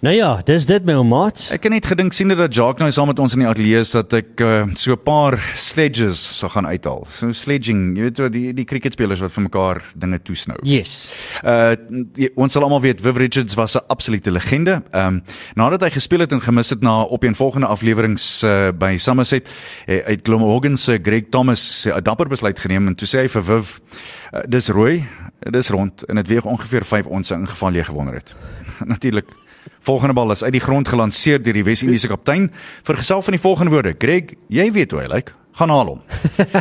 [SPEAKER 2] Nou ja, dis dit my ou maat.
[SPEAKER 3] Ek het net gedink sien dat Jacques nou saam met ons in die ateljee is dat ek uh, so 'n paar sledges sal gaan uithaal. So sledging, jy weet wat die die cricketspelers wat vir mekaar dinge toesnou.
[SPEAKER 2] Yes.
[SPEAKER 3] Uh die, ons sal almal weet Viv Richards was 'n absolute legende. Ehm um, nadat hy gespeel het en gemis het na op een volgende afleweringe uh, by Somerset, uh, uit Glenmorgan se Greg Thomas 'n dapper besluit geneem en toe sê hy vir Viv uh, dis rooi Dis rond en dit weeg ongeveer 5 ons in geval jy gewonnen het. Natuurlik. Volgende bal is uit die grond gelanseer deur die Wes-Indiese kaptein. Vergesel van die volgende woorde: Greg, jy weet hoe hy lyk. Like gaan haal hom.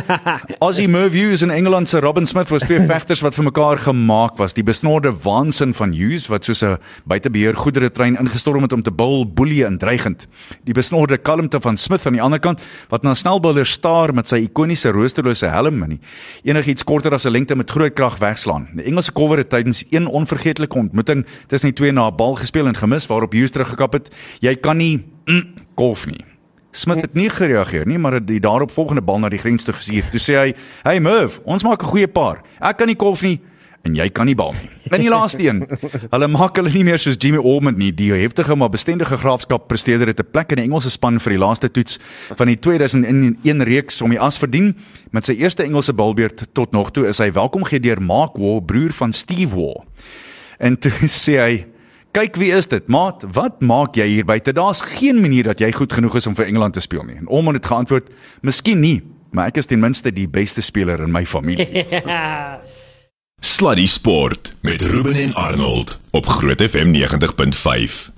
[SPEAKER 3] Ozzy Merv Hughes en Engeland se Robin Smith was twee vegters wat vir mekaar gemaak was. Die besnoorde waansin van Hughes wat soos 'n buitebeheer goedere trein ingestorm het om te bul, boelie en dreigend. Die besnoorde kalmte van Smith aan die ander kant wat na snelbouler staar met sy ikoniese roosterlose helm en enigiets korter as 'n lengte met groot krag wegslaan. Die Engelse cover het tydens een onvergeetlike ontmoeting tussen die twee na 'n bal gespeel en gemis waarop Hughes teruggekap het. Jy kan nie mm, golf nie. Smith het nie gereageer nie, maar die daaropvolgende bal na die grens toe gestuur. Toe sê hy: "Hey Merv, ons maak 'n goeie paar. Ek kan nie kolf nie en jy kan nie bal nie." In die laaste een, hulle maak hulle nie meer soos Jimmy Ormond nie, die heftige maar bestendige graafskap presteerder het 'n plek in die Engelse span vir die laaste toets van die 2001 reeks om die as verdien met sy eerste Engelse balbeurt tot nog toe is hy welkom gegee deur Mark Waugh, broer van Steve Waugh. En toe sê hy Kyk wie is dit? Maat, wat maak jy hier buite? Daar's geen manier dat jy goed genoeg is om vir Engeland te speel nie. En Olman het geantwoord: "Miskien nie, maar ek is ten minste die beste speler in my familie."
[SPEAKER 1] Sluddy Sport met Ruben en Arnold op Groot FM 90.5.